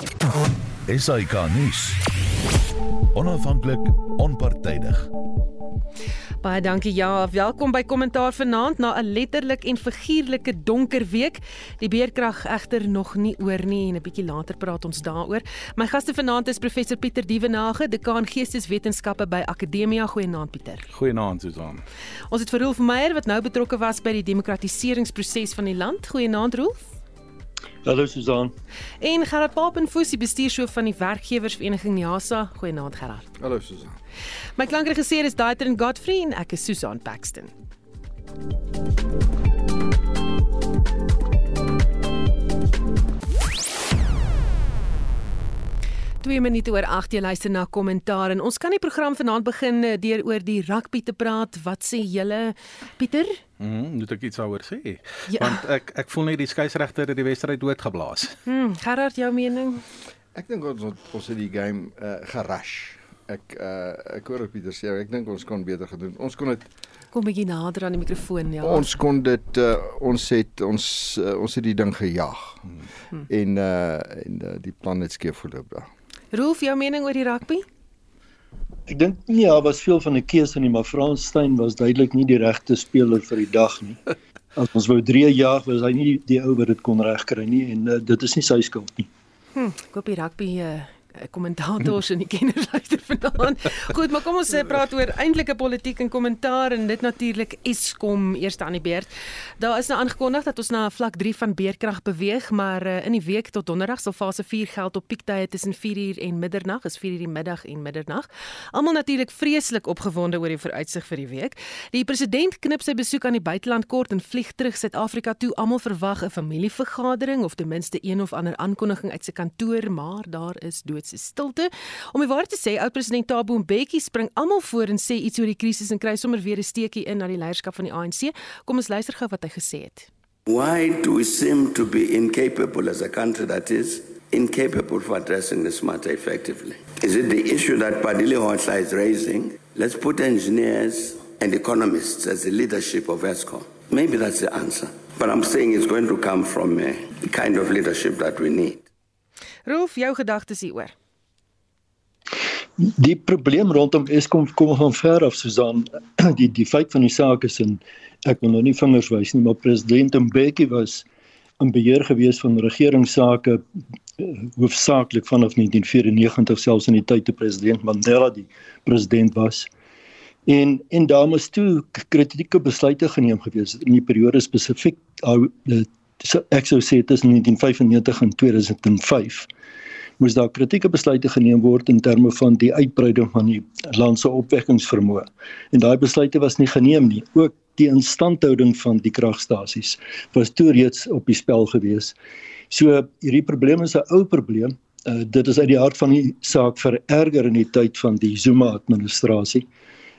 SAK nuus. Onafhanklik, onpartydig. Baie dankie ja, welkom by Kommentaar vanaand na 'n letterlik en figuurlike donker week. Die beerkrag egter nog nie oor nie en 'n bietjie later praat ons daaroor. My gaste vanaand is professor Pieter Dievenage, dekaan Geesteswetenskappe by Akademia. Goeienaand Pieter. Goeienaand Susan. Ons het vir Rolf Meyer wat nou betrokke was by die demokratiseringsproses van die land. Goeienaand Rolf. Hallo Susan. En Gerard Papenfoos, die bestuurshoof van die werkgewersvereniging NIASA. Goeienaand Gerard. Hallo Susan. My klankregisseur is Daitrin Godfrey en ek is Susan Paxton. Twee minute oor 8 jy luister na kommentaar en ons kan die program vanaand begin eh, deur oor die rugby te praat. Wat sê julle Pieter? Mhm, mm moet ek iets daaroor sê? Ja. Want ek ek voel net die skeieregter het die wedstryd doodgeblaas. Hm, Gerard, jou mening? Ek dink ons het- ons het die game uh, gerush. Ek uh, ek hoor op Pieter sê ek dink ons kon beter gedoen. Ons kon dit Kom bietjie nader aan die mikrofoon, ja. ons kon dit uh, ons het ons uh, ons het die ding gejaag. Hmm. En uh en uh, die plan het skeef verloop daar. Rolf, jou mening oor die rugby? Ek dink nie daar was veel van 'n keuse nie, maar Frans Steyn was duidelik nie die regte speler vir die dag nie. As ons wou 3 jaar was hy nie die, die ou wat dit kon regkry nie en uh, dit is nie sy skuld nie. Hm, ek hoop die rugby uh kommentators en die kenners luister vanaand. Goed, maar kom ons uh, praat oor eintlike politiek en kommentaar en dit natuurlik Eskom eerste aan die beurt. Daar is nou aangekondig dat ons na vlak 3 van beerkrag beweeg, maar uh, in die week tot donderdag sal fase 4 geld op piektye tussen 4uur en middernag, is 4uur die middag en middernag. Almal natuurlik vreeslik opgewonde oor die vooruitsig vir die week. Die president knip sy besoek aan die buiteland kort en vlieg terug Suid-Afrika toe. Almal verwag 'n familievergadering of ten minste een of ander aankondiging uit sy kantoor, maar daar is doodse stilte. Om die waarheid te sê, oud-president Thabo Mbeki spring almal voor en sê iets oor die krisis en kry sommer weer 'n steekie in na die leierskap van die ANC. Kom ons luister gou wat hy gesê het. Why do we seem to be incapable as a country that is incapable of addressing this matter effectively? Is it the issue that Padile Hotla is raising? Let's put engineers and economists as the leadership of ESCOM. Maybe that's the answer. But I'm saying it's going to come from uh, the kind of leadership that we need. Rolf, jou gedagtes hieroor. Die probleem rondom Eskom kom van ver af Susan. Die die feit van die saak is en ek wil nou nie vingers wys nie, maar president Mbeki was in beheer gewees van regeringsake eh, hoofsaaklik vanaf 1994 selfs in die tyd toe president Mandela die president was. En en daar moes toe kritieke besluite geneem gewees in die periode spesifiek ek sou sê tussen 1995 en 2005 moes daar kritieke besluite geneem word in terme van die uitbreiding van die land se opwekkingsvermoë. En daai besluite was nie geneem nie. Ook die instandhouding van die kragstasies was toe reeds op die spel gewees. So hierdie probleem is 'n ou probleem. Uh, dit is uit die hart van die saak vererger in die tyd van die Zuma administrasie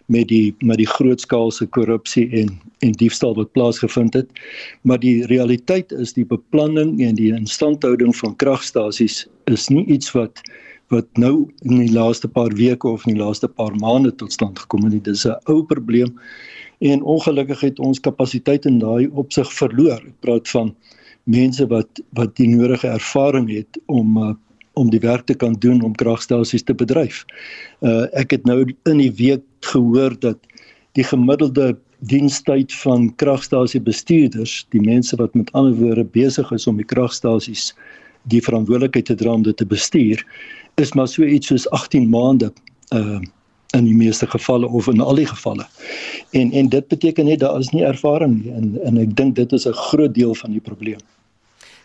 met die met die grootskaalse korrupsie en en diefstal wat plaasgevind het. Maar die realiteit is die beplanning en die instandhouding van kragstasies is nie iets wat wat nou in die laaste paar weke of in die laaste paar maande tot stand gekom het nie. Dis 'n ou probleem en ongelukkig het ons kapasiteit in daai opsig verloor. Ek praat van mense wat wat die nodige ervaring het om uh, om die werk te kan doen om kragstasies te bedryf. Uh ek het nou in die week gehoor dat die gemiddelde dienstyd van kragstasie bestuurders, die mense wat met ander woorde besig is om die kragstasies die verantwoordelikheid te dra om dit te bestuur, is maar so iets soos 18 maande uh in die meeste gevalle of in al die gevalle. En en dit beteken net daar is nie ervaring nie en en ek dink dit is 'n groot deel van die probleem.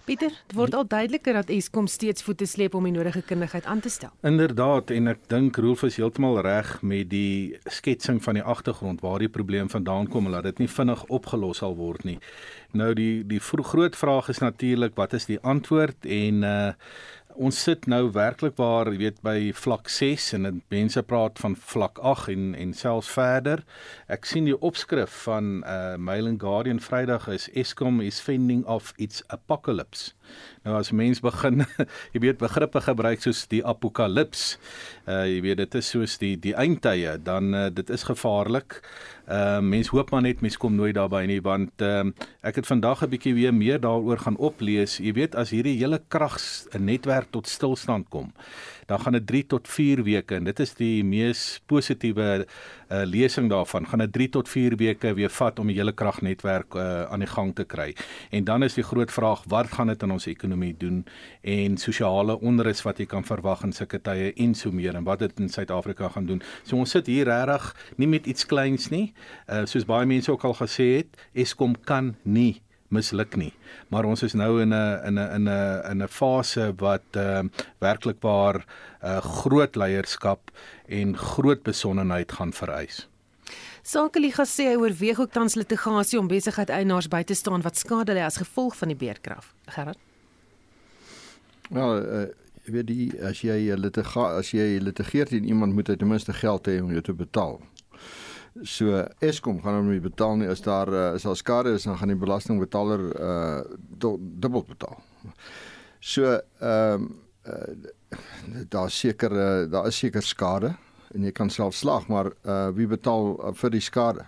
Pieter, dit word al duideliker dat Eskom steeds voete sleep om die nodige kundigheid aan te stel. Inderdaad en ek dink Rolf is heeltemal reg met die sketsing van die agtergrond waar die probleem vandaan kom en dat dit nie vinnig opgelos sal word nie. Nou die die groot vraag is natuurlik wat is die antwoord en uh ons sit nou werklik waar jy weet by vlak 6 en dit mense praat van vlak 8 en en selfs verder. Ek sien die opskrif van uh Mail and Guardian Vrydag is Eskom is fending off its apocalypse. Nou as mens begin, jy weet begrippe gebruik soos die apokalips, uh jy weet dit is soos die die eindtye, dan uh, dit is gevaarlik. Ehm uh, mens hoop maar net mens kom nooit daarby nie want ehm uh, ek het vandag 'n bietjie weer meer daaroor gaan oplees. Jy weet as hierdie hele krags 'n netwerk tot stilstand kom, dan gaan dit 3 tot 4 weke en dit is die mees positiewe uh, lesing daarvan. Gaan dit 3 tot 4 weke weer vat om die hele kragnetwerk uh, aan die gang te kry. En dan is die groot vraag, wat gaan dit in ons ekonomie doen en sosiale onrus wat jy kan verwag in sulke tye en so meer en wat dit in Suid-Afrika gaan doen. So ons sit hier regtig nie met iets kleins nie. Uh soos baie mense ook al gesê het, Eskom kan nie misluk nie. Maar ons is nou in 'n in 'n in 'n in 'n fase wat ehm uh, werklikbaar 'n uh, groot leierskap en groot besonnenheid gaan vereis. Sakeliga sê hy oorweeg ook tans litigasie om besigheid eienaars by te staan wat skade lê as gevolg van die beerkrag. Gerard. Wel, uh, jy weet die as jy litiga as jy litigeer teen iemand moet hy ten minste geld hê om jou te betaal. So Eskom gaan hom nie betaal nie as daar uh, is daar skade is dan gaan die belastingbetaler uh dubbel betaal. So ehm um, uh, daar seker uh, daar is seker skade en jy kan self slag maar uh wie betaal uh, vir die skade?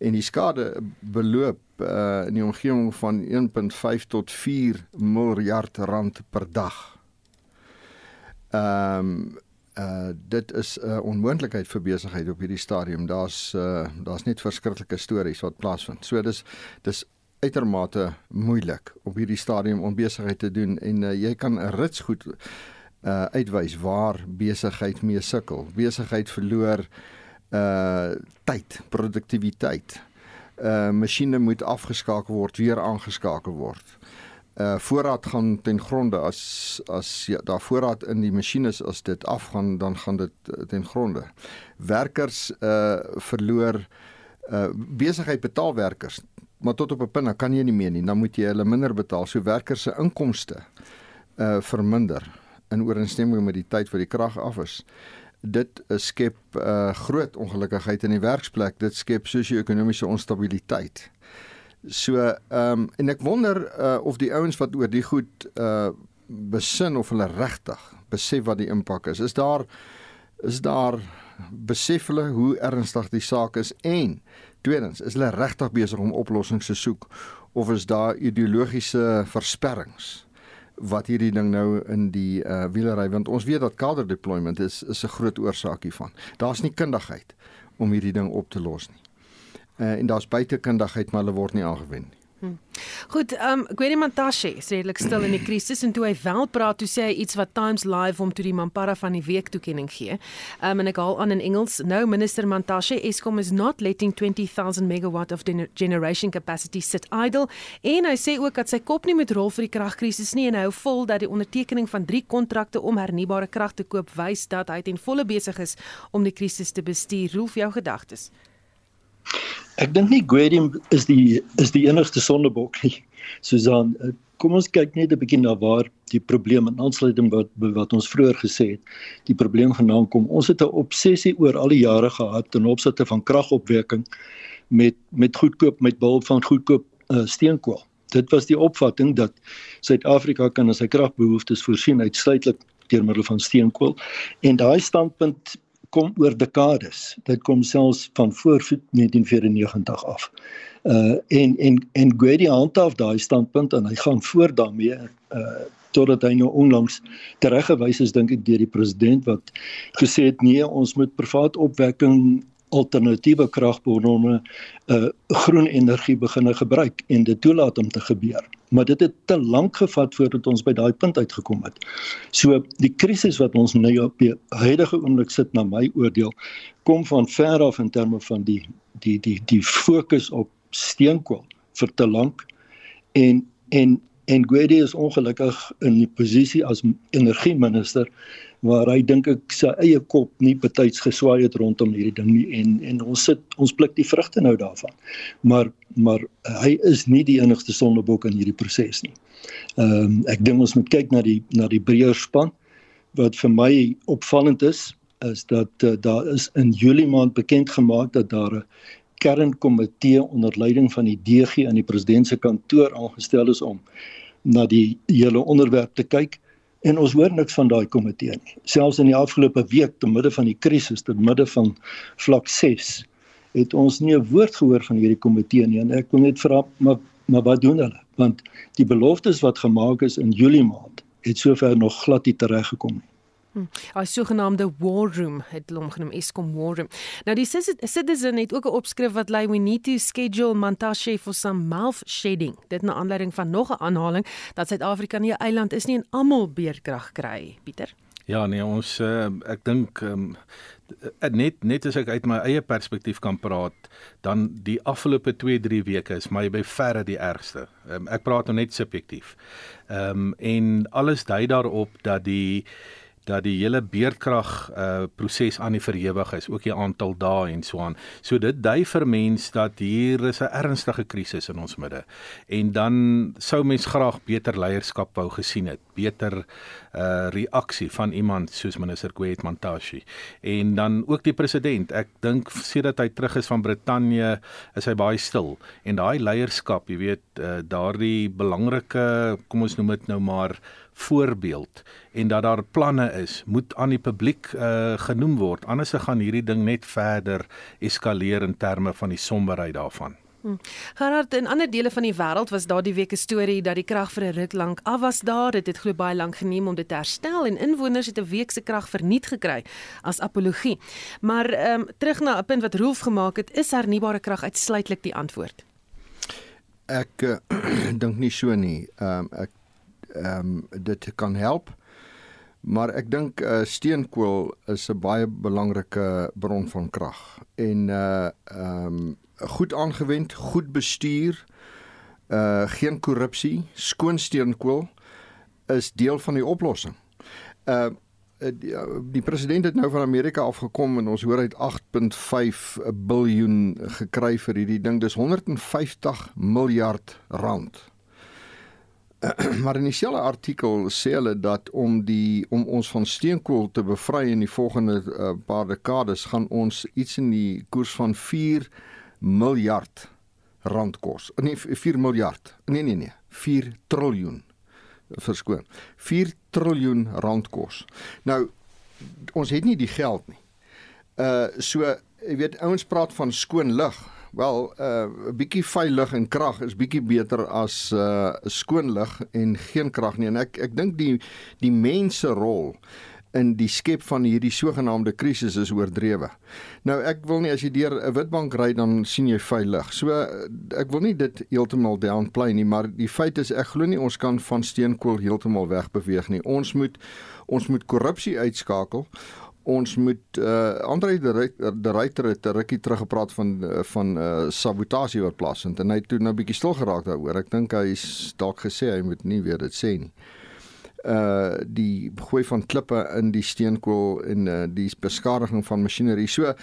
En die skade beloop uh in die omgewing van 1.5 tot 4 miljard rand per dag. Ehm um, uh dit is 'n uh, onmoontlikheid vir besigheid op hierdie stadium. Daar's uh daar's net verskriklike stories wat plaasvind. So dis dis uitermate moeilik op hierdie stadium om besigheid te doen en uh, jy kan 'n rits goed uh uitwys waar besigheid mee sukkel. Besigheid verloor uh tyd, produktiwiteit. Uh masjiene moet afgeskakel word, weer aangeskakel word uh voorraad gaan ten gronde as as ja, daar voorraad in die masjiene as dit afgaan dan gaan dit uh, ten gronde. Werkers uh verloor uh besigheid betaal werkers, maar tot op 'n punt dan kan jy nie meer nie, dan moet jy hulle minder betaal. So werkers se inkomste uh verminder in ooreenstemming met die tyd wat die krag af is. Dit skep uh groot ongelukkigheid in die werksplek. Dit skep sosio-ekonomiese onstabiliteit. So ehm um, en ek wonder uh, of die ouens wat oor die goed uh besin of hulle regtig besef wat die impak is. Is daar is daar besef hulle hoe ernstig die saak is en tweedens is hulle regtig besig om oplossings te soek of is daar ideologiese versperrings wat hierdie ding nou in die uh wielery want ons weet dat kader deployment is is 'n groot oorsaak hiervan. Daar's nie kundigheid om hierdie ding op te los nie uh, en daar's buitekundigheid maar hulle word nie aangewend nie. Hmm. Goed, ehm um, Gwendy Mantashe sê redelik stil in die krisis en toe hy wel praat, toe sê hy iets wat Times Live hom toe die Mampara van die week toekenning gee. Ehm um, en ek haal aan in Engels, nou Minister Mantashe, Eskom is not letting 20000 megawatt of generation capacity sit idle en hy sê ook dat sy kop nie met rol vir die kragkrisis nie en hy hou vol dat die ondertekening van 3 kontrakte om hernubare krag te koop wys dat hy ten volle besig is om die krisis te bestuur. Roel, jou gedagtes? Ek dink nie Guedium is die is die enigste sondebok nie. Susan, kom ons kyk net 'n bietjie na waar die probleem in aansluiting wat wat ons vroeër gesê het, die probleem vandaan kom. Ons het 'n obsessie oor al die jare gehad ten opsigte van kragopwekking met met goedkoop met behulp van goedkoop uh, steenkool. Dit was die opvatting dat Suid-Afrika kan as sy kragbehoeftes voorsien uitsluitlik deur middel van steenkool en daai standpunt kom oor dekades. Dit kom selfs van voor 1994 af. Uh en en en Gwedi handhaaf daai standpunt en hy gaan voort daarmee uh totdat hy nou onlangs tereggewys is dink ek deur die president wat gesê het nee, ons moet privaat opwekking alternatiewe kragbronne uh groen energie begine gebruik en dit toelaat om te gebeur. Maar dit het te lank gevat voordat ons by daai punt uitgekom het. So die krisis wat ons nou op die huidige oomblik sit na my oordeel kom van ver af in terme van die die die die fokus op steenkool vir te lank en en en Gwedi is ongelukkig in die posisie as energieminister waar hy dink ek sy eie kop nie betyds geswaai het rondom hierdie ding nie en en ons sit ons pluk die vrugte nou daarvan. Maar maar hy is nie die enigste sondebok in hierdie proses nie. Ehm um, ek dink ons moet kyk na die na die breër span wat vir my opvallend is is dat uh, daar is in Julie maand bekend gemaak dat daar 'n kernkomitee onder leiding van die DG in die president se kantoor aangestel is om na die hele onderwerp te kyk en ons hoor niks van daai komitee nie. Selfs in die afgelope week te midde van die krisis, te midde van vlak 6 het ons nie 'n woord gehoor van hierdie komitee nie en ek wil net vra maar maar wat doen hulle? Want die beloftes wat gemaak is in Julie maand het sover nog glad nie tereggekom nie. Hm. Hy sogenaamde war room het hom genoem Eskom war room. Nou die citizen het ook 'n opskrif wat lei we need to schedule Mantashe for some mouth shedding. Dit na aanleiding van nog 'n aanhaling dat Suid-Afrika nie 'n eiland is nie en almal beerkrag kry, Pieter. Ja nee, ons uh, ek dink um, net net as ek uit my eie perspektief kan praat, dan die afgelope 2-3 weke is my by verre die ergste. Um, ek praat nou net subjektief. Ehm um, en alles dui daarop dat die dat die hele beerdkrag uh proses aan die verhewig is, ook die aantal dae en so aan. So dit dui vir mens dat hier is 'n ernstige krisis in ons midde. En dan sou mens graag beter leierskap wou gesien het, beter uh reaksie van iemand soos minister Kwet Mantashe. En dan ook die president. Ek dink sedert hy terug is van Brittanje, is hy baie stil. En daai leierskap, jy weet, uh daardie belangrike, kom ons noem dit nou maar voorbeeld en dat daar planne is moet aan die publiek uh, genoem word anders gaan hierdie ding net verder eskaleer in terme van die somberheid daarvan. Hmm. Gerard in ander dele van die wêreld was daar die week 'n storie dat die krag vir 'n ruk lank af was daar. Dit het glo baie lank geneem om dit te herstel en inwoners het 'n week se krag verniet gekry as apologie. Maar ehm um, terug na 'n punt wat Rolf gemaak het, is hernubare krag uitsluitlik die antwoord. Ek uh, dink nie so nie. Ehm um, ek ehm um, dit kan help. Maar ek dink uh, steenkool is 'n baie belangrike bron van krag en uh ehm um, goed aangewend, goed bestuur, uh geen korrupsie, skoon steenkool is deel van die oplossing. Uh die, die president het nou van Amerika afgekom en ons hoor hy het 8.5 biljoen gekry vir hierdie ding. Dis 150 miljard rand maar in dieselfde artikel sê hulle dat om die om ons van steenkool te bevry in die volgende uh, paar dekades gaan ons iets in die koers van 4 miljard rand kos. Nee 4 miljard. Nee nee nee, 4 triljoen. Verskoon. 4 triljoen rand kos. Nou ons het nie die geld nie. Uh so jy weet ouens praat van skoon lug. Wel, 'n uh, bietjie veilig en krag is bietjie beter as 'n uh, skoon lug en geen krag nie. En ek ek dink die die mense rol in die skep van hierdie sogenaamde krisis is oordrewe. Nou ek wil nie as jy deur 'n witbank ry dan sien jy veilig. So ek wil nie dit heeltemal downplay nie, maar die feit is ek glo nie ons kan van steenkool heeltemal wegbeweeg nie. Ons moet ons moet korrupsie uitskakel ons moet uh Andre de Ruyter het 'n rukkie terug gepraat van uh, van uh sabotasie wat plaasvind en hy het toe nou bietjie stil geraak daaroor. Ek dink hy is dalk gesê hy moet nie weer dit sê nie. Uh die gooi van klippe in die steenkool en uh die beskadiging van masjinerie. So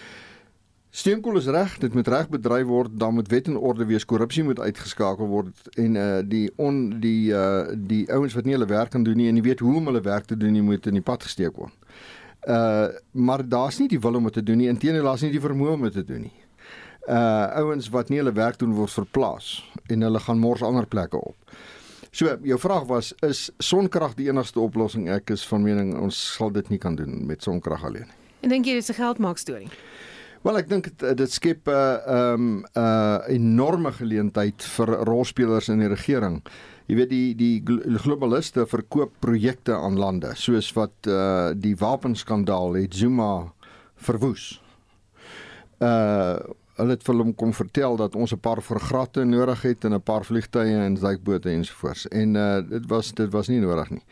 steenkool is reg, dit moet reg bedryf word, dan moet wet en orde wees, korrupsie moet uitgeskakel word en uh die on die uh die ouens wat nie hulle werk kan doen nie en nie weet hoe om hulle werk te doen nie, moet in die pad gesteek word. Uh maar daar's nie die wil om dit te doen nie. Inteendeel, daar's nie die vermoë om dit te doen nie. Uh ouens wat nie hulle werk doen word verplaas en hulle gaan mors ander plekke op. So, jou vraag was is sonkrag die enigste oplossing? Ek is van mening ons sal dit nie kan doen met sonkrag alleen nie. En dink jy dit is 'n geldmaak storie? Wel ek dink dit, skep 'n uh, um, 'n uh, enorme geleentheid vir rolspelers in die regering jy weet die die globaliste verkoop projekte aan lande soos wat uh die wapenskandaal het Zuma verwoes. Uh hulle het vir hom kom vertel dat ons 'n paar vergratte nodig het en 'n paar vliegtye en duikbote ensovoorts en uh dit was dit was nie nodig nie.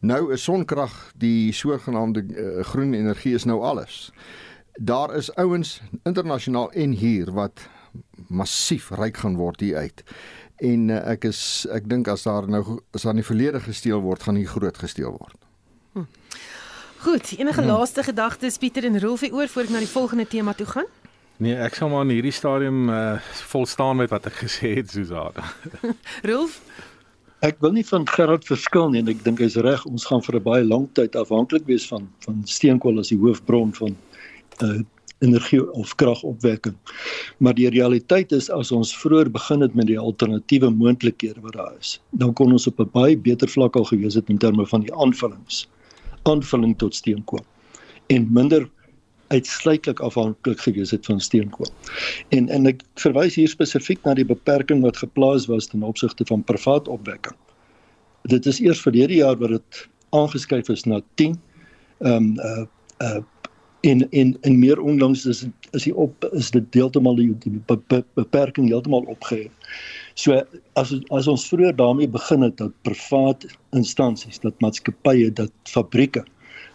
Nou is sonkrag die sogenaamde uh, groen energie is nou alles. Daar is ouens internasionaal en hier wat massief ryk gaan word hier uit en uh, ek is ek dink as daar nou as daar nie verlede gesteel word gaan hier groot gesteel word. Hm. Goed, enige hm. laaste gedagtes Pieter en Rolfie oor voor ek na die volgende tema toe gaan? Nee, ek sal maar in hierdie stadium uh, vol staan met wat ek gesê het Suzana. Rolf Ek wil nie van Gerard verskil nie en ek dink hy's reg ons gaan vir 'n baie lang tyd afhanklik wees van van steenkool as die hoofbron van uh energie of kragopwekking. Maar die realiteit is as ons vroeër begin het met die alternatiewe moontlikhede wat daar is, dan kon ons op 'n baie beter vlak al gewees het in terme van die aanvullings. Aanvulling tot steenkool en minder uitsluitlik afhanklik gewees het van steenkool. En en ek verwys hier spesifiek na die beperking wat geplaas was ten opsigte van privaat opwekking. Dit is eers verlede jaar wat dit aangeskuif is na 10 ehm um, uh uh en en en meer onlangs is is die op is dit deeltemal die, die beperking heeltemal opgehef. So as as ons vroeër daarmee begin het dat privaat instansies, dat maatskappye, dat fabrieke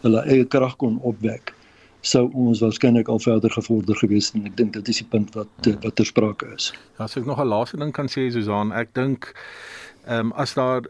hulle eie krag kon opwek, sou ons waarskynlik al verder gevorder gewees het en ek dink dit is die punt wat wat ter sprake is. As ek nog 'n laaste ding kan sê Susan, ek dink Ehm um, as daar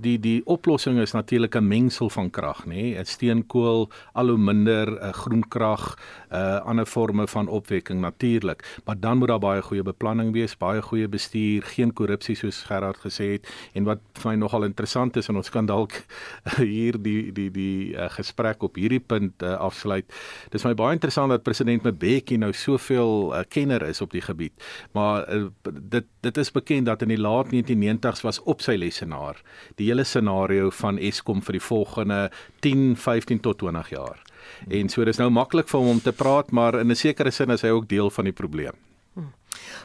die die oplossing is natuurlik 'n mengsel van krag, nê? Nee? Steenkool, al hoe minder uh, groenkrag, uh ander forme van opwekking natuurlik, maar dan moet daar baie goeie beplanning wees, baie goeie bestuur, geen korrupsie soos Gerard gesê het en wat vir my nogal interessant is en ons kan dalk hier die die die uh, gesprek op hierdie punt uh, afsluit. Dis my baie interessant dat president Mbeki nou soveel uh, kenner is op die gebied. Maar uh, dit dit is bekend dat in die laat 1990s was op sy lesenaar die hele scenario van Eskom vir die volgende 10, 15 tot 20 jaar. En so dis nou maklik vir hom om te praat, maar in 'n sekere sin is hy ook deel van die probleem.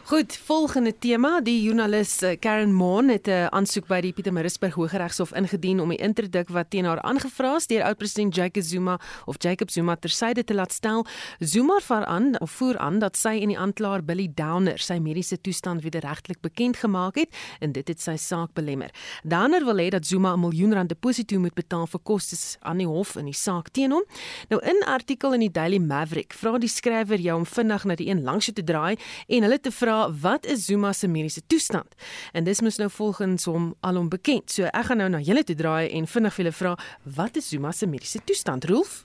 Goed, volgende tema, die joernalis eh, Karen Moon het 'n aansoek by die Pietermaritzburg Hooggeregshof ingedien om die interdik wat teen haar aangevra is deur oud-president Jacob Zuma of Jacob Zuma tersyde te laat stel. Zuma voer aan of voer aan dat sy en die aanklaer Billy Downer sy mediese toestand wederregtelik bekend gemaak het en dit het sy saak belemmer. Downer wil hê dat Zuma 'n miljoen rand deposito moet betaal vir kostes aan die hof in die saak teen hom. Nou in artikel in die Daily Maverick vra die skrywer jou om vinnig na die een langs te draai en hulle te vra wat is Zuma se mediese toestand? En dis mos nou volgens hom alom bekend. So ek gaan nou na julle toe draai en vinnig vir julle vra wat is Zuma se mediese toestand, Rolf?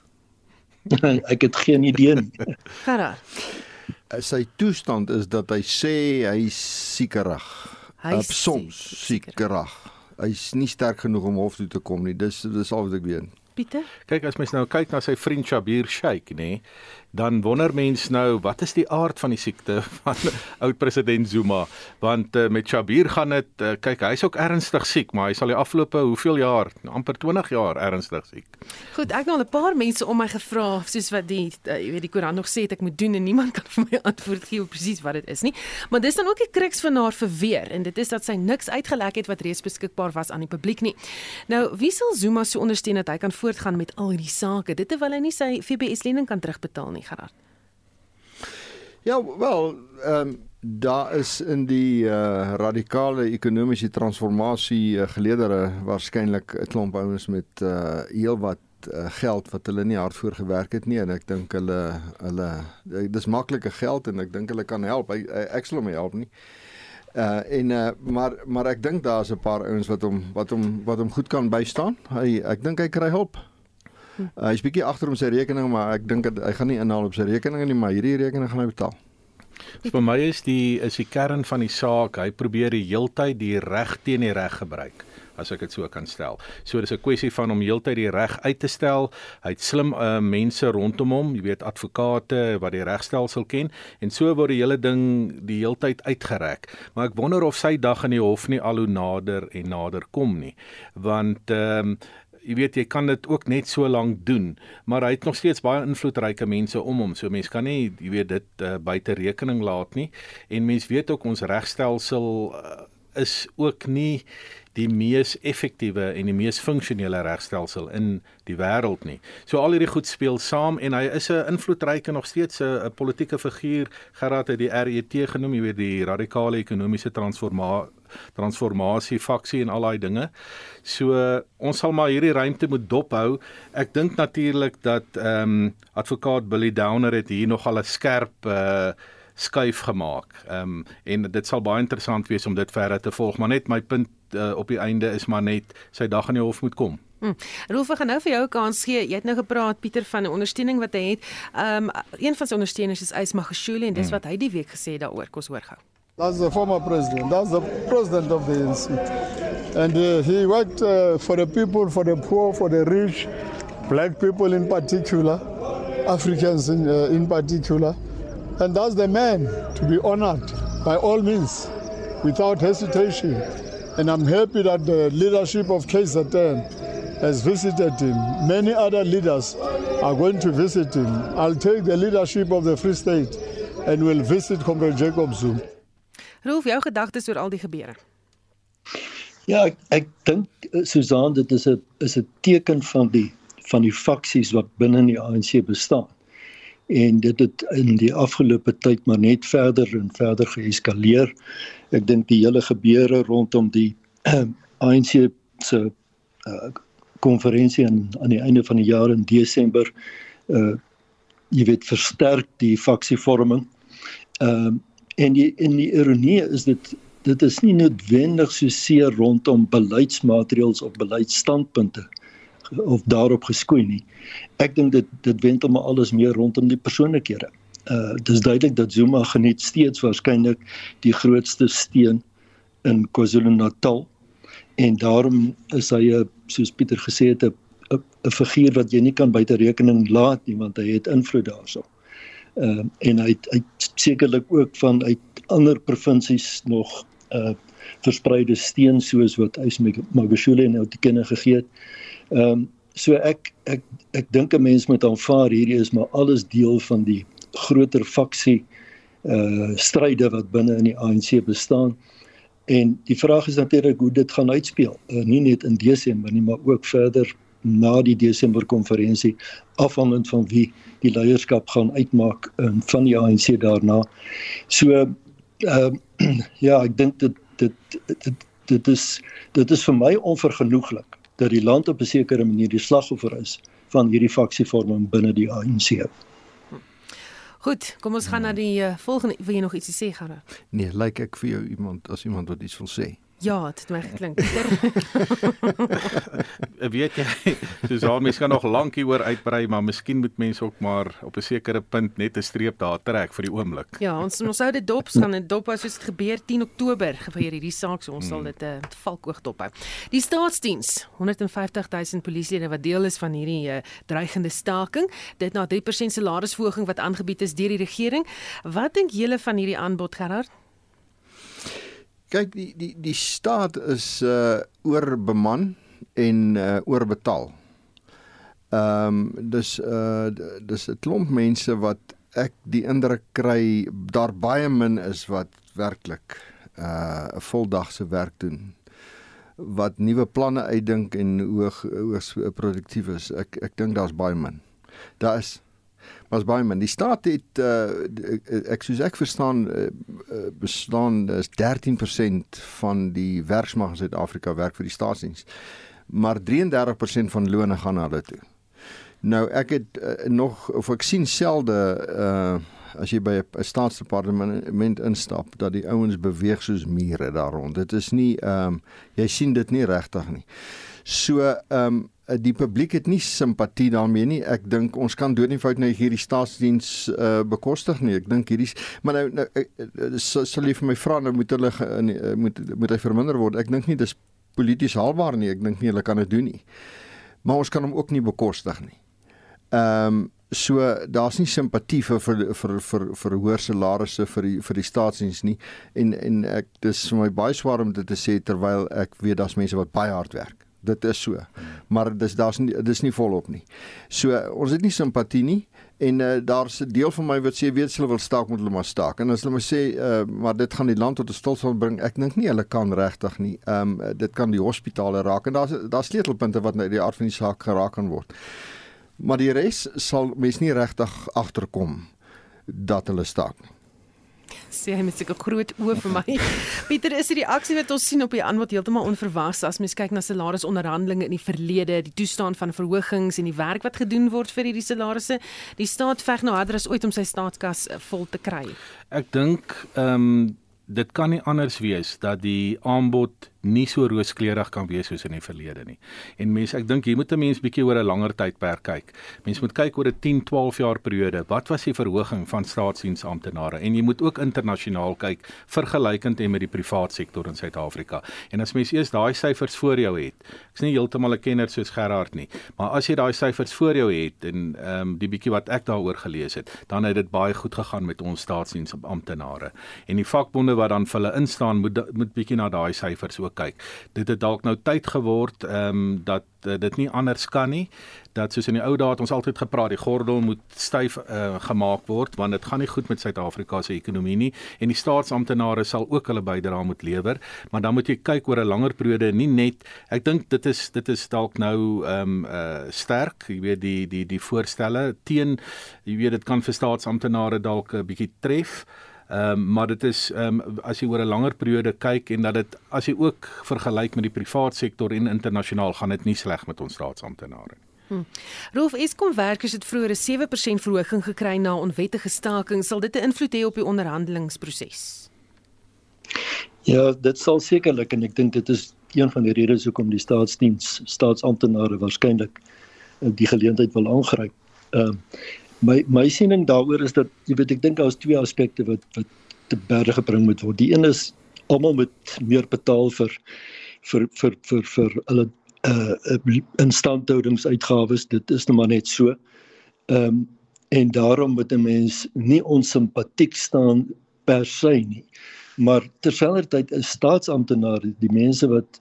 ek het geen idee nie. Gara. Sy toestand is dat hy sê hy siekerig. Hy soms siekerig. Hy's nie sterk genoeg om hof toe te kom nie. Dis dis al wat ek weet. Pieter? Kyk as mens nou kyk na sy vriend Shabir Sheikh, nê, dan wonder mens nou wat is die aard van die siekte van oud president Zuma? Want uh, met Shabir gaan dit uh, kyk, hy's ook ernstig siek, maar hy sal die afgelope hoeveel jaar, amper 20 jaar ernstig siek. Goed, ek het al 'n paar mense om my gevra soos wat die uh, jy weet die Koran nog sê ek moet doen en niemand kan vir my antwoord gee presies wat dit is nie. Maar dis dan ook die kruks van haar verweer en dit is dat sy niks uitgelek het wat reeds beskikbaar was aan die publiek nie. Nou, wie sal Zuma so ondersteun dat hy kan voortgaan met al hierdie sake. Dit terwyl hy nie sy FBS lening kan terugbetaal nie, Gerard. Ja, wel, ehm um, daar is in die uh, radikale ekonomiese transformasie uh, geleedere waarskynlik 'n klomp ouens met uh, heelwat uh, geld wat hulle nie hard voor gewerk het nie en ek dink hulle hulle dis maklike geld en ek dink hulle kan help. Hy, ek sal hom help nie. Uh en uh maar maar ek dink daar's 'n paar ouens wat hom wat hom wat hom goed kan bystaan. Hy ek dink hy kry hulp. Uh, hy's bietjie agter om sy rekening, maar ek dink hy gaan nie inhaal op sy rekening nie, maar hierdie rekening gaan hy betaal. Vir my is die is die kern van die saak, hy probeer die heeltyd die reg teen die reg gebruik as ek dit so kan stel. So dis 'n kwessie van om heeltyd die reg uit te stel. Hy het slim uh, mense rondom hom, jy weet advokate wat die regstelsel ken en so word die hele ding die heeltyd uitgereik. Maar ek wonder of sy dag in die hof nie al hoe nader en nader kom nie. Want ehm um, jy weet jy kan dit ook net so lank doen, maar hy het nog steeds baie invloedryke mense om hom. So mense kan nie jy weet dit uh, buite rekening laat nie. En mense weet ook ons regstelsel uh, is ook nie die mees effektiewe en die mees funksionele regstelsel in die wêreld nie. So al hierdie goed speel saam en hy is 'n invloedryke nog steeds 'n politieke figuur geraad uit die RET genoem, jy weet die radikale ekonomiese transformasie transformasie faksie en al daai dinge. So ons sal maar hierdie ruimte moet dophou. Ek dink natuurlik dat ehm um, advokaat Billy Downer het hier nog al 'n skerp uh skuif gemaak. Ehm um, en dit sal baie interessant wees om dit verder te volg, maar net my punt uh, op die einde is maar net sy dag in die hof moet kom. Hmm. Rolf, ek gaan nou vir jou 'n kans gee. Jy het nou gepraat Pieter van 'n ondersteuning wat hy het. Ehm um, een van sy ondersteuners is Ys Magashule en dis hmm. wat hy die week gesê daaroor. Kos hoor gou. That's the former president. That's the president of the ANC. And uh, he worked uh, for the people, for the poor, for the rich, black people in particular. Africans in, uh, in particular. And that's the man to be honored by all means, without hesitation. And I'm happy that the leadership of KZN has visited him. Many other leaders are going to visit him. I'll take the leadership of the Free State and will visit Comrade Jacob Zuma. Rolf, jou gedagtes oor al die gebeure. Ja, ek, ek dink eh, Susan dit is 'n is 'n teken van die van die faksies wat binne in die ANC bestaan. En dit het in die afgelope tyd maar net verder en verder geeskaleer. Ek dink die hele gebeure rondom die uh, ANC se uh, konferensie aan aan die einde van die jaar in Desember uh jy weet versterk die faksievorming. Ehm uh, en die en die ironie is dit dit is nie noodwendig so seer rondom beleidsmaatreëls of beleidsstandpunte of daarop geskoei nie. Ek dink dit dit wend hom alles meer rondom die persoonlikhede. Uh dis duidelik dat Zuma geniet steeds waarskynlik die grootste steun in KwaZulu-Natal en daarom is hy 'n soos Pieter gesê het 'n 'n figuur wat jy nie kan buite rekening laat nie want hy het invloed daarso. Uh, en hy hy sekerlik ook van uit ander provinsies nog uh verspreide steen soos wat Ys Magashule nou te kenne gegee het. Ehm um, so ek ek ek dink 'n mens moet aanvaar hierdie is maar alles deel van die groter faksie uh stryde wat binne in die ANC bestaan. En die vraag is natuurlik hoe dit gaan uitspeel. Uh, nie net in Desember nie, maar ook verder na die Desember konferensie afhangend van wie die leierskap gaan uitmaak um, van die ANC daarna. So ehm uh, ja, ek dink dit dit dit dit is dit is vir my onvergenoeglik dat die land op 'n sekere manier die slagoffer is van hierdie faksievorming binne die ANC. Goed, kom ons gaan na die uh, volgende wil jy nog ietsie sê Gerard? Nee, lyk like ek vir jou iemand as iemand wat iets wil sê. Ja, dit het my geklink. weet jy, soos al mense kan nog lank hieroor uitbrei, maar miskien moet mense ook maar op 'n sekere punt net 'n streep daar trek vir die oomblik. Ja, ons ons sou dit dop gaan en dop as dit gebeur 10 Oktober gebeur hierdie saak, so ons sal dit 'n uh, valkoog dop hou. Die staatsdiens, 150 000 polisielede wat deel is van hierdie uh, dreigende staking, dit na 3% salarisverhoging wat aangebied is deur die regering. Wat dink julle van hierdie aanbod Gerard? Kyk, die die die staat is uh oorbeman en uh oorbetaal. Ehm um, dis uh dis 'n klomp mense wat ek die indruk kry daar baie min is wat werklik uh 'n voldagse werk doen wat nuwe planne uitdink en hoog hoogs produktief is. Ek ek dink daar's baie min. Daar is was baie min. Die staat het uh, ek soos ek verstaan uh, bestaan is 13% van die werksmag in Suid-Afrika werk vir die staatsdiens. Maar 33% van lone gaan na hulle toe. Nou ek het uh, nog of ek sien selde uh as jy by 'n staatsdepartement instap dat die ouens beweeg soos mure daar rond. Dit is nie ehm um, jy sien dit nie regtig nie. So ehm um, die publiek het nie simpatie daarmee nie. Ek dink ons kan dood nie fout nou hierdie staatsdiens uh, bekostig nie. Ek dink hierdie maar nou nou uh, sal jy vir my vra nou moet hulle uh, moet moet hy verminder word. Ek dink nie dis polities haalbaar nie. Ek dink nie hulle kan dit doen nie. Maar ons kan hom ook nie bekostig nie. Ehm um, so daar's nie simpatie vir vir vir vir vir hoër salarisse vir die vir die staatsdiens nie en en ek dis vir my baie swaar om dit te sê terwyl ek weet daar's mense wat baie hard werk dit is so. Maar dis daar's dis nie volop nie. So ons het nie simpatie nie en uh, daar's 'n deel van my wat sê weet hulle wil staak moet hulle maar staak. En as hulle maar sê uh, maar dit gaan die land tot 'n stilstand bring, ek dink nie hulle kan regtig nie. Ehm um, dit kan die hospitale raak en daar's daar's sleutelpunte wat nou die aard van die saak geraak kan word. Maar die res sal mens nie regtig agterkom dat hulle staak nie sê hy met sulke groot oë vir my. Pieter, is die reaksie wat ons sien op die aanbod heeltemal onverwags as mens kyk na salarisonderhandelinge in die verlede, die toestand van verhogings en die werk wat gedoen word vir hierdie salarisse. Die staat veg nou harder as ooit om sy staatskas eh, vol te kry. Ek dink ehm um, dit kan nie anders wees dat die aanbod nie so rooskleurig kan wees soos in die verlede nie. En mense, ek dink hier moet 'n mens bietjie oor 'n langer tydperk kyk. Mens moet kyk oor 'n 10, 12 jaar periode. Wat was die verhoging van staatsdiensamptenare? En jy moet ook internasionaal kyk vergelykend en met die privaat sektor in Suid-Afrika. En as mens eers daai syfers voor jou het. Ek's nie heeltemal 'n kenner soos Gerard nie, maar as jy daai syfers voor jou het en ehm um, die bietjie wat ek daaroor gelees het, dan het dit baie goed gegaan met ons staatsdiensamptenare. En die vakbonde wat dan vir hulle instaan moet moet bietjie na daai syfers ook kyk. Dit het dalk nou tyd geword ehm um, dat uh, dit nie anders kan nie dat soos in die ou dae het ons altyd gepraat die gordel moet styf uh, gemaak word want dit gaan nie goed met Suid-Afrika se ekonomie nie en die staatsamptenare sal ook hulle bydrae moet lewer maar dan moet jy kyk oor 'n langer periode nie net ek dink dit is dit is dalk nou ehm um, uh, sterk jy weet die die die voorstelle teen jy weet dit kan vir staatsamptenare dalk 'n bietjie tref Ehm um, maar dit is ehm um, as jy oor 'n langer periode kyk en dat dit as jy ook vergelyk met die privaat sektor en internasionaal gaan dit nie sleg met ons staatsamptenare nie. Hm. Rolf Eskom werkers het vroeër 'n 7% verhoging gekry na onwettige staking. Sal dit 'n invloed hê op die onderhandelingsproses? Ja, dit sal sekerlik en ek dink dit is een van die redes hoekom die staatsdiens staatsamptenare waarskynlik eh, die geleentheid wil aangryp. Ehm uh, my my siening daaroor is dat jy weet ek dink daar is twee aspekte wat wat te berge gebring moet word. Die een is almal moet meer betaal vir vir vir vir vir hulle uh instandhoudingsuitgawes. Dit is nou maar net so. Ehm um, en daarom moet 'n mens nie onsimpatiek staan per se nie. Maar terselfdertyd is staatsamptenare die mense wat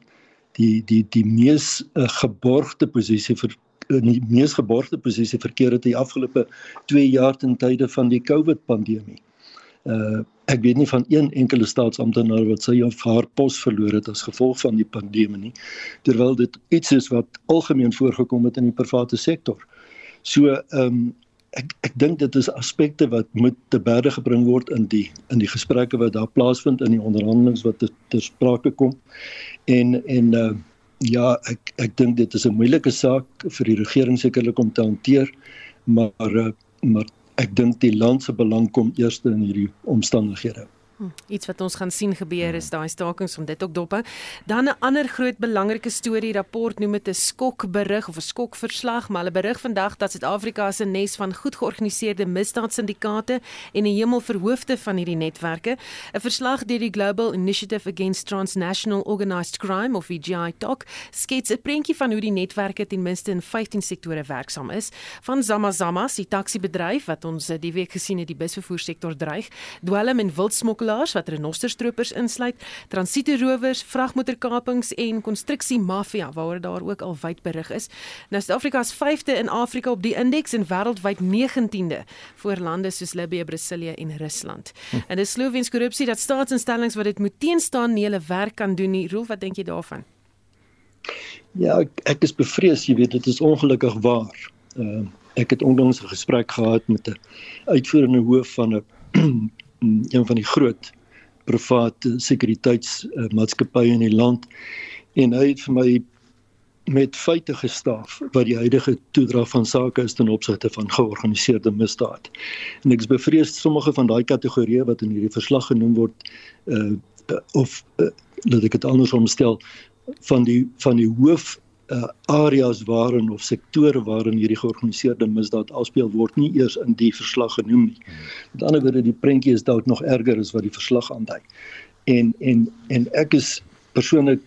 die die die mees uh, geborgde posisie vir in die mees geborgde posisie verkeer het die afgelope 2 jaar ten tye van die COVID pandemie. Uh ek weet nie van een enkele staatsamptenaar wat sy of haar pos verloor het as gevolg van die pandemie nie, terwyl dit iets is wat algemeen voorgekom het in die private sektor. So ehm um, ek ek dink dit is aspekte wat moet te berde gebring word in die in die gesprekke wat daar plaasvind in die onderhandelinge wat ter sprake kom. En en uh Ja, ek ek dink dit is 'n moeilike saak vir die regering sekerlik om te hanteer, maar eh, maar ek dink die land se belang kom eerste in hierdie omstandighede. Iets wat ons gaan sien gebeur is daai stakings om dit ook dop. Dan 'n ander groot belangrike storie rapport noem dit 'n skokberig of 'n skokverslag, maar hulle berig vandag dat Suid-Afrika se nes van goed georganiseerde misdaadsyndikaate en 'n hemel verhoofde van hierdie netwerke. 'n Verslag deur die Global Initiative Against Transnational Organized Crime of VGI TOC skets 'n prentjie van hoe die netwerke ten minste in 15 sektore werksaam is, van Zamazama, die taxi-bedryf wat ons die week gesien het die busvervoersektor dreig, dwelm en wildsmokkel smuggelaars wat renosterstropers insluit, transieterowers, vragmotorkapings en konstruksiemafia waaroor daar ook al wyd berig is. Nou Suid-Afrika is 5de in Afrika op die indeks en wêreldwyd 19de voor lande soos Libië, Brasilië en Rusland. Hm. En dis Sloweens korrupsie dat staatsinstellings wat dit moet teenstaan nie hulle werk kan doen nie. Roel, wat dink jy daarvan? Ja, ek, ek is bevrees, jy weet, dit is ongelukkig waar. Uh, ek het onlangs 'n gesprek gehad met 'n uitvoerende hoof van 'n een van die groot private sekuriteitsmaatskappye in die land en hy het vir my met feite gestaaf wat die huidige toedrag van sake is ten opsigte van georganiseerde misdaad. En ek is bevreesd sommige van daai kategorieë wat in hierdie verslag genoem word uh of uh, laat ek dit andersom stel van die van die hoof uh, areas waarin of sektore waarin hierdie georganiseerde misdaad afspeel word nie eers in die verslag genoem nie. Met ander woorde die prentjie is dalk nog erger as wat die verslag aandui. En en en ek is persoonlik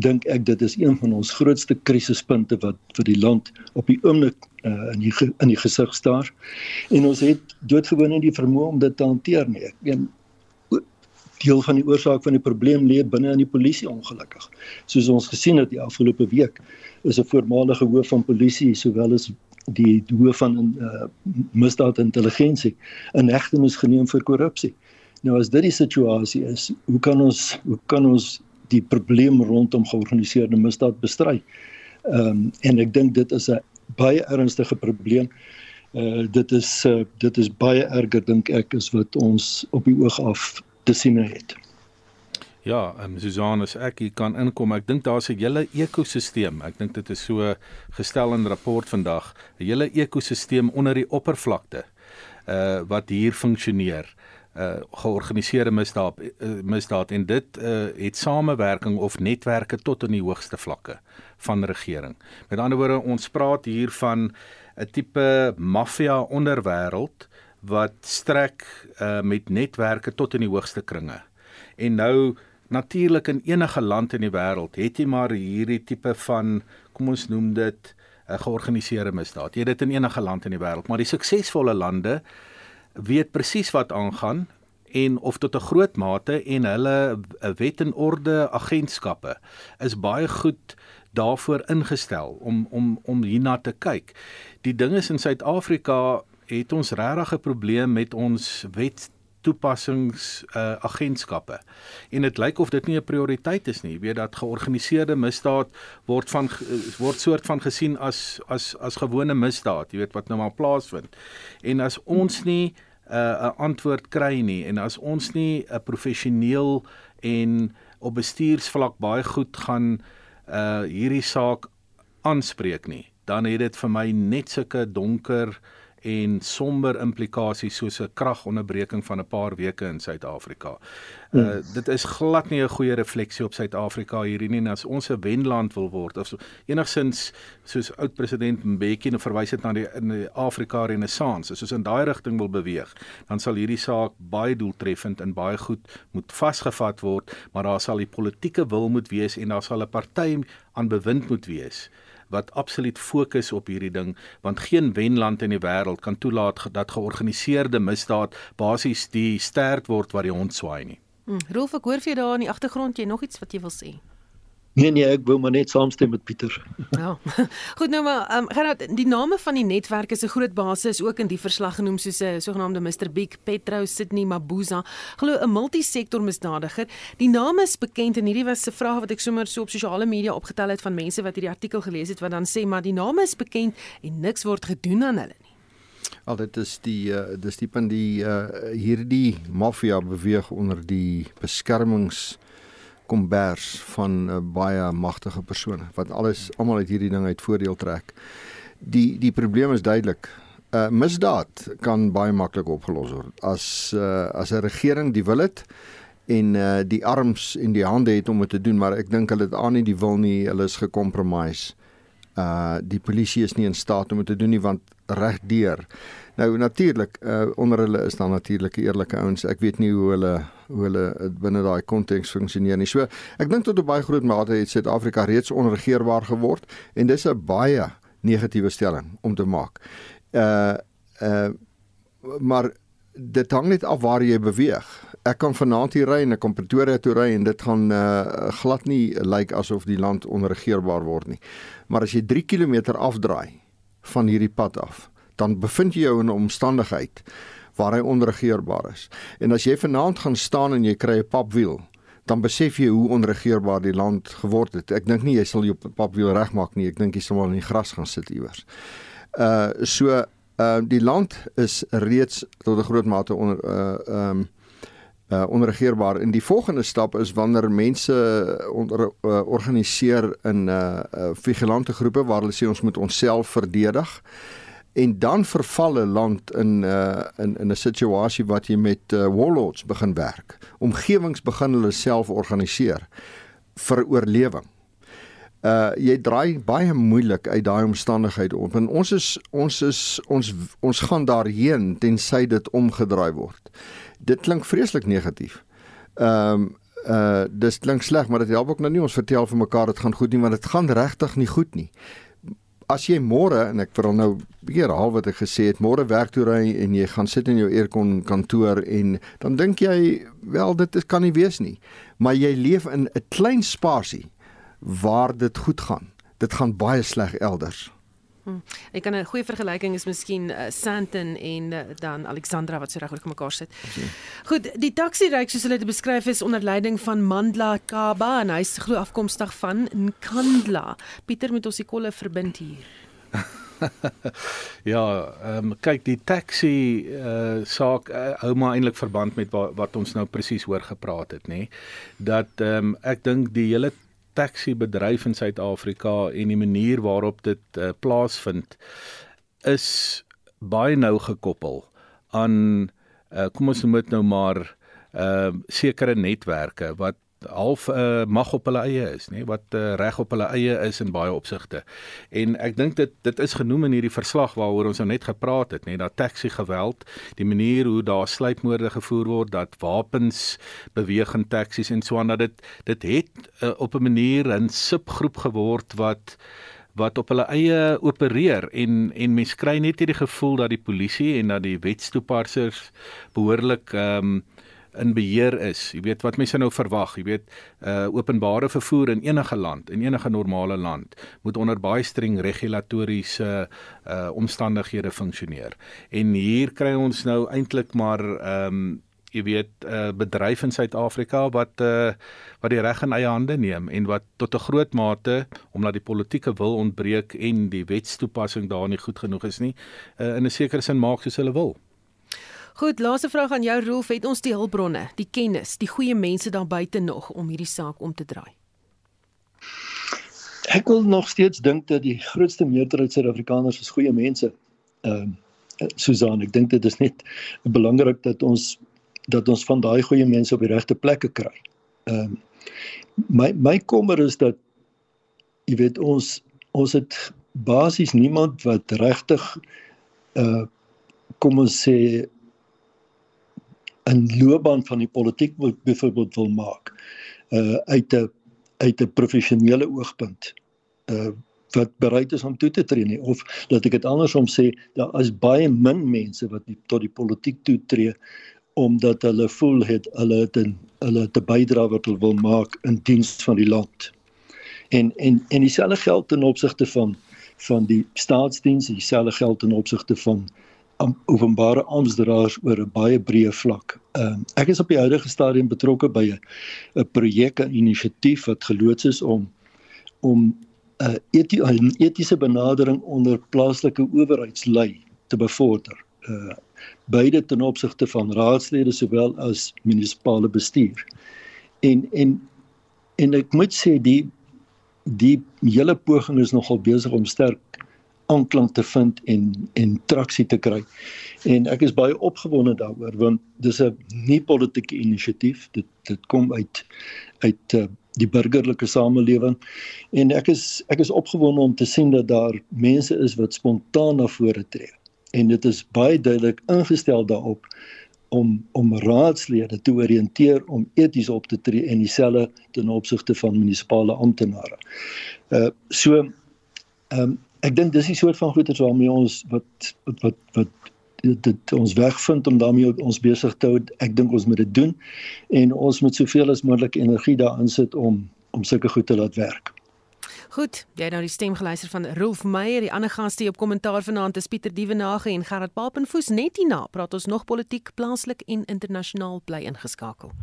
dink ek dit is een van ons grootste krisispunte wat vir die land op die oomblik uh, in die in die gesig staar. En ons het doodgewoon nie die vermoë om dit te hanteer nie. Ek meen deel van die oorsaak van die probleem lê binne in die polisie ongelukkig. Soos ons gesien het die afgelope week is 'n voormalige hoof van polisie sowel as die hoof van uh, misdaadintelligensie in hegtenis geneem vir korrupsie. Nou as dit die situasie is, hoe kan ons hoe kan ons die probleem rondom georganiseerde misdaad bestry? Ehm um, en ek dink dit is 'n baie ernstige probleem. Uh dit is uh, dit is baie erger dink ek as wat ons op die oog af te sien het. Ja, ehm um, Susan, as ek hier kan inkom, ek dink daar's 'n hele ekosisteem. Ek dink dit is so gestel in rapport vandag, 'n hele ekosisteem onder die oppervlakte uh wat hier funksioneer uh georganiseerde misdaad uh, misdaad en dit uh het samewerking of netwerke tot in die hoogste vlakke van regering. Met ander woorde ons praat hier van 'n tipe maffia onderwêreld wat strek uh met netwerke tot in die hoogste kringe. En nou natuurlik in enige land in die wêreld het jy maar hierdie tipe van kom ons noem dit 'n georganiseerde misdaad. Jy het dit in enige land in die wêreld, maar die suksesvolle lande weet presies wat aangaan en of tot 'n groot mate en hulle 'n wet en orde agentskappe is baie goed daarvoor ingestel om om om hierna te kyk. Die ding is in Suid-Afrika het ons regtig 'n probleem met ons wet toepassings uh, agentskappe. En dit lyk of dit nie 'n prioriteit is nie. Jy weet dat georganiseerde misdaad word van word soort van gesien as as as gewone misdaad, jy weet wat nou maar plaasvind. En as ons nie 'n uh, 'n antwoord kry nie en as ons nie 'n professioneel en op bestuursvlak baie goed gaan uh hierdie saak aanspreek nie, dan het dit vir my net sulke donker en somber implikasies soos 'n kragonderbreking van 'n paar weke in Suid-Afrika. Uh hmm. dit is glad nie 'n goeie refleksie op Suid-Afrika hierdie nie as ons 'n wenland wil word of so, enigsins soos oud president Mbeki nou verwys het na die in die Afrika Renaissance, soos in daai rigting wil beweeg, dan sal hierdie saak baie doeltreffend en baie goed moet vasgevat word, maar daar sal die politieke wil moet wees en daar sal 'n party aan bewind moet wees wat absoluut fokus op hierdie ding want geen wenland in die wêreld kan toelaat dat georganiseerde misdaad basies die stert word wat die hond swaai nie. Hmm, Rolf, ek hoor vir jou daar in die agtergrond jy nog iets wat jy wil sê? Nee nee, ek wil maar net saamstem met Pieter. Ja. Goed nou maar, ehm um, Gerard, die name van die netwerk is 'n groot basis ook in die verslag genoem soos 'n sogenaamde Mr Big, Petro, Sydney Mabuza, glo 'n multisektor misdadiger. Die name is bekend en hierdie was 'n vraag wat ek sommer so op sosiale media opgetel het van mense wat hierdie artikel gelees het wat dan sê maar die name is bekend en niks word gedoen aan hulle nie. Al dit is die uh, dis die punt die uh, hierdie maffia beweeg onder die beskermings kombers van uh, baie magtige persone wat alles almal uit hierdie ding uit voordeel trek. Die die probleem is duidelik. Uh misdaad kan baie maklik opgelos word as uh as 'n regering die wil het en uh die arms en die hande het om dit te doen, maar ek dink hulle het aan nie die wil nie, hulle is gekompromise. Uh die polisie is nie in staat om dit te doen nie want regdeur Nou natuurlik uh, onder hulle is daar natuurlik eerlike ouens. Ek weet nie hoe hulle hoe hulle binne daai konteks funksioneer nie. So ek dink tot op baie groot mate het Suid-Afrika reeds onregeerbaar geword en dis 'n baie negatiewe stelling om te maak. Uh uh maar dit hang net af waar jy beweeg. Ek kan vanaand hier ry en ek kom Pretoria toe ry en dit gaan uh glad nie lyk like asof die land onregeerbaar word nie. Maar as jy 3 km afdraai van hierdie pad af, dan bevind jy jou in 'n omstandigheid waar hy onregeerbaar is. En as jy vanaand gaan staan en jy kry 'n papwiel, dan besef jy hoe onregeerbaar die land geword het. Ek dink nie jy sal jou papwiel regmaak nie. Ek dink jy sal maar in die gras gaan sit iewers. Uh so uh die land is reeds tot 'n groot mate onder uh um uh onregeerbaar. En die volgende stap is wanneer mense onder uh, organiseer in uh, uh vigilante groepe waar hulle sê ons moet onsself verdedig en dan verval 'n land in uh in in 'n situasie wat jy met uh, warlords begin werk. Omgewings begin hulle self organiseer vir oorlewing. Uh jy draai baie moeilik uit daai omstandigheid op. En ons is ons is ons ons gaan daarheen tensy dit omgedraai word. Dit klink vreeslik negatief. Ehm um, uh dis klink sleg, maar dit help ook nou nie ons vertel vir mekaar dit gaan goed nie, want dit gaan regtig nie goed nie as jy môre en ek wil nou weer herhaal wat ek gesê het, môre werk toe ry en jy gaan sit in jou aircon kantoor en dan dink jy wel dit is, kan nie wees nie. Maar jy leef in 'n klein spasie waar dit goed gaan. Dit gaan baie sleg elders. Hm. Ek kan 'n goeie vergelyking is miskien uh, Santon en uh, dan Alexandra wat so reg oor mekaar sit. Okay. Goed, die taxi ryk soos hulle dit beskryf is onder leiding van Mandla Kaba en hy's glo afkomstig van Nkandla. Pieter moet ons die kolle verbind hier. ja, ehm um, kyk die taxi uh, saak uh, hou maar eintlik verband met wat, wat ons nou presies oor gepraat het, nê. Dat ehm um, ek dink die hele taxi bedryf in Suid-Afrika en die manier waarop dit uh, plaasvind is baie nou gekoppel aan uh kom ons noem dit nou maar uh sekere netwerke wat half uh, mag op hulle eie is, nê, wat uh, reg op hulle eie is in baie opsigte. En ek dink dit dit is genoem in hierdie verslag waaroor ons nou net gepraat het, nê, dat taxi geweld, die manier hoe daar sluipmoorde gevoer word, dat wapens beweeg in taksies en so aan dat dit dit het uh, op 'n manier 'n subgroep geword wat wat op hulle eie opereer en en mens kry net hierdie gevoel dat die polisie en dat die wetstoepassers behoorlik ehm um, in beheer is. Jy weet wat mense nou verwag, jy weet uh openbare vervoer in enige land, in enige normale land, moet onder baie streng regulatoriese uh omstandighede funksioneer. En hier kry ons nou eintlik maar ehm um, jy weet 'n uh, bedryf in Suid-Afrika wat uh wat die reg in eie hande neem en wat tot 'n groot mate omdat die politieke wil ontbreek en die wetstoepassing daar nie goed genoeg is nie, uh, in 'n sekere sin maak soos hulle wil. Goed, laaste vraag aan jou Rolf, het ons die hulpbronne, die kennis, die goeie mense daar buite nog om hierdie saak om te draai? Ek wil nog steeds dink dat die grootste meerderheid Suid-Afrikaners is goeie mense. Ehm uh, Susan, ek dink dit is net belangrik dat ons dat ons van daai goeie mense op die regte plekke kry. Ehm uh, my my kommer is dat jy weet ons ons het basies niemand wat regtig uh kom ons sê 'n loopbaan van die politiek wil byvoorbeeld wil maak uh uit 'n uit 'n professionele oogpunt uh wat bereid is om toe te tree nie of laat ek dit andersom sê daar is baie min mense wat die, tot die politiek toe tree omdat hulle voel het hulle het 'n hulle te bydra wat hulle wil maak in diens van die land. En en en dieselfde geld ten opsigte van van die staatsdiens, dieselfde geld ten opsigte van openbare amptdraers oor 'n baie breë vlak. Uh, ek is op die huidige stadium betrokke by 'n 'n projek, 'n inisiatief wat geloods is om om 'n uh, eti etiese benadering onder plaaslike owerheidslei te bevorder. Uh beide ten opsigte van raadslede sowel as munisipale bestuur. En en en ek moet sê die die hele poging is nogal besig om sterk aanklank te vind en en traksie te kry. En ek is baie opgewonde daaroor want dis 'n nie politieke inisiatief. Dit dit kom uit uit uh, die burgerlike samelewing en ek is ek is opgewonde om te sien dat daar mense is wat spontaan na vore tree. En dit is baie duidelik ingestel daarop om om raadslede te oriënteer om eties op te tree en dieselfde ten opsigte van munisipale amptenare. Uh so ehm um, ek dink dis die soort van goeders waarmee ons wat wat wat, wat dit ons wegvind om daarmee ons besig te hou. Ek dink ons moet dit doen en ons moet soveel as moontlik energie daarin sit om om sulke goed te laat werk. Goed, jy nou die stem geluister van Rolf Meyer, die ander gaste op kommentaar vanaand is Pieter Dievenage en Gerard Papenfoos. Net hierna praat ons nog politiek, plaaslik en internasionaal bly ingeskakel.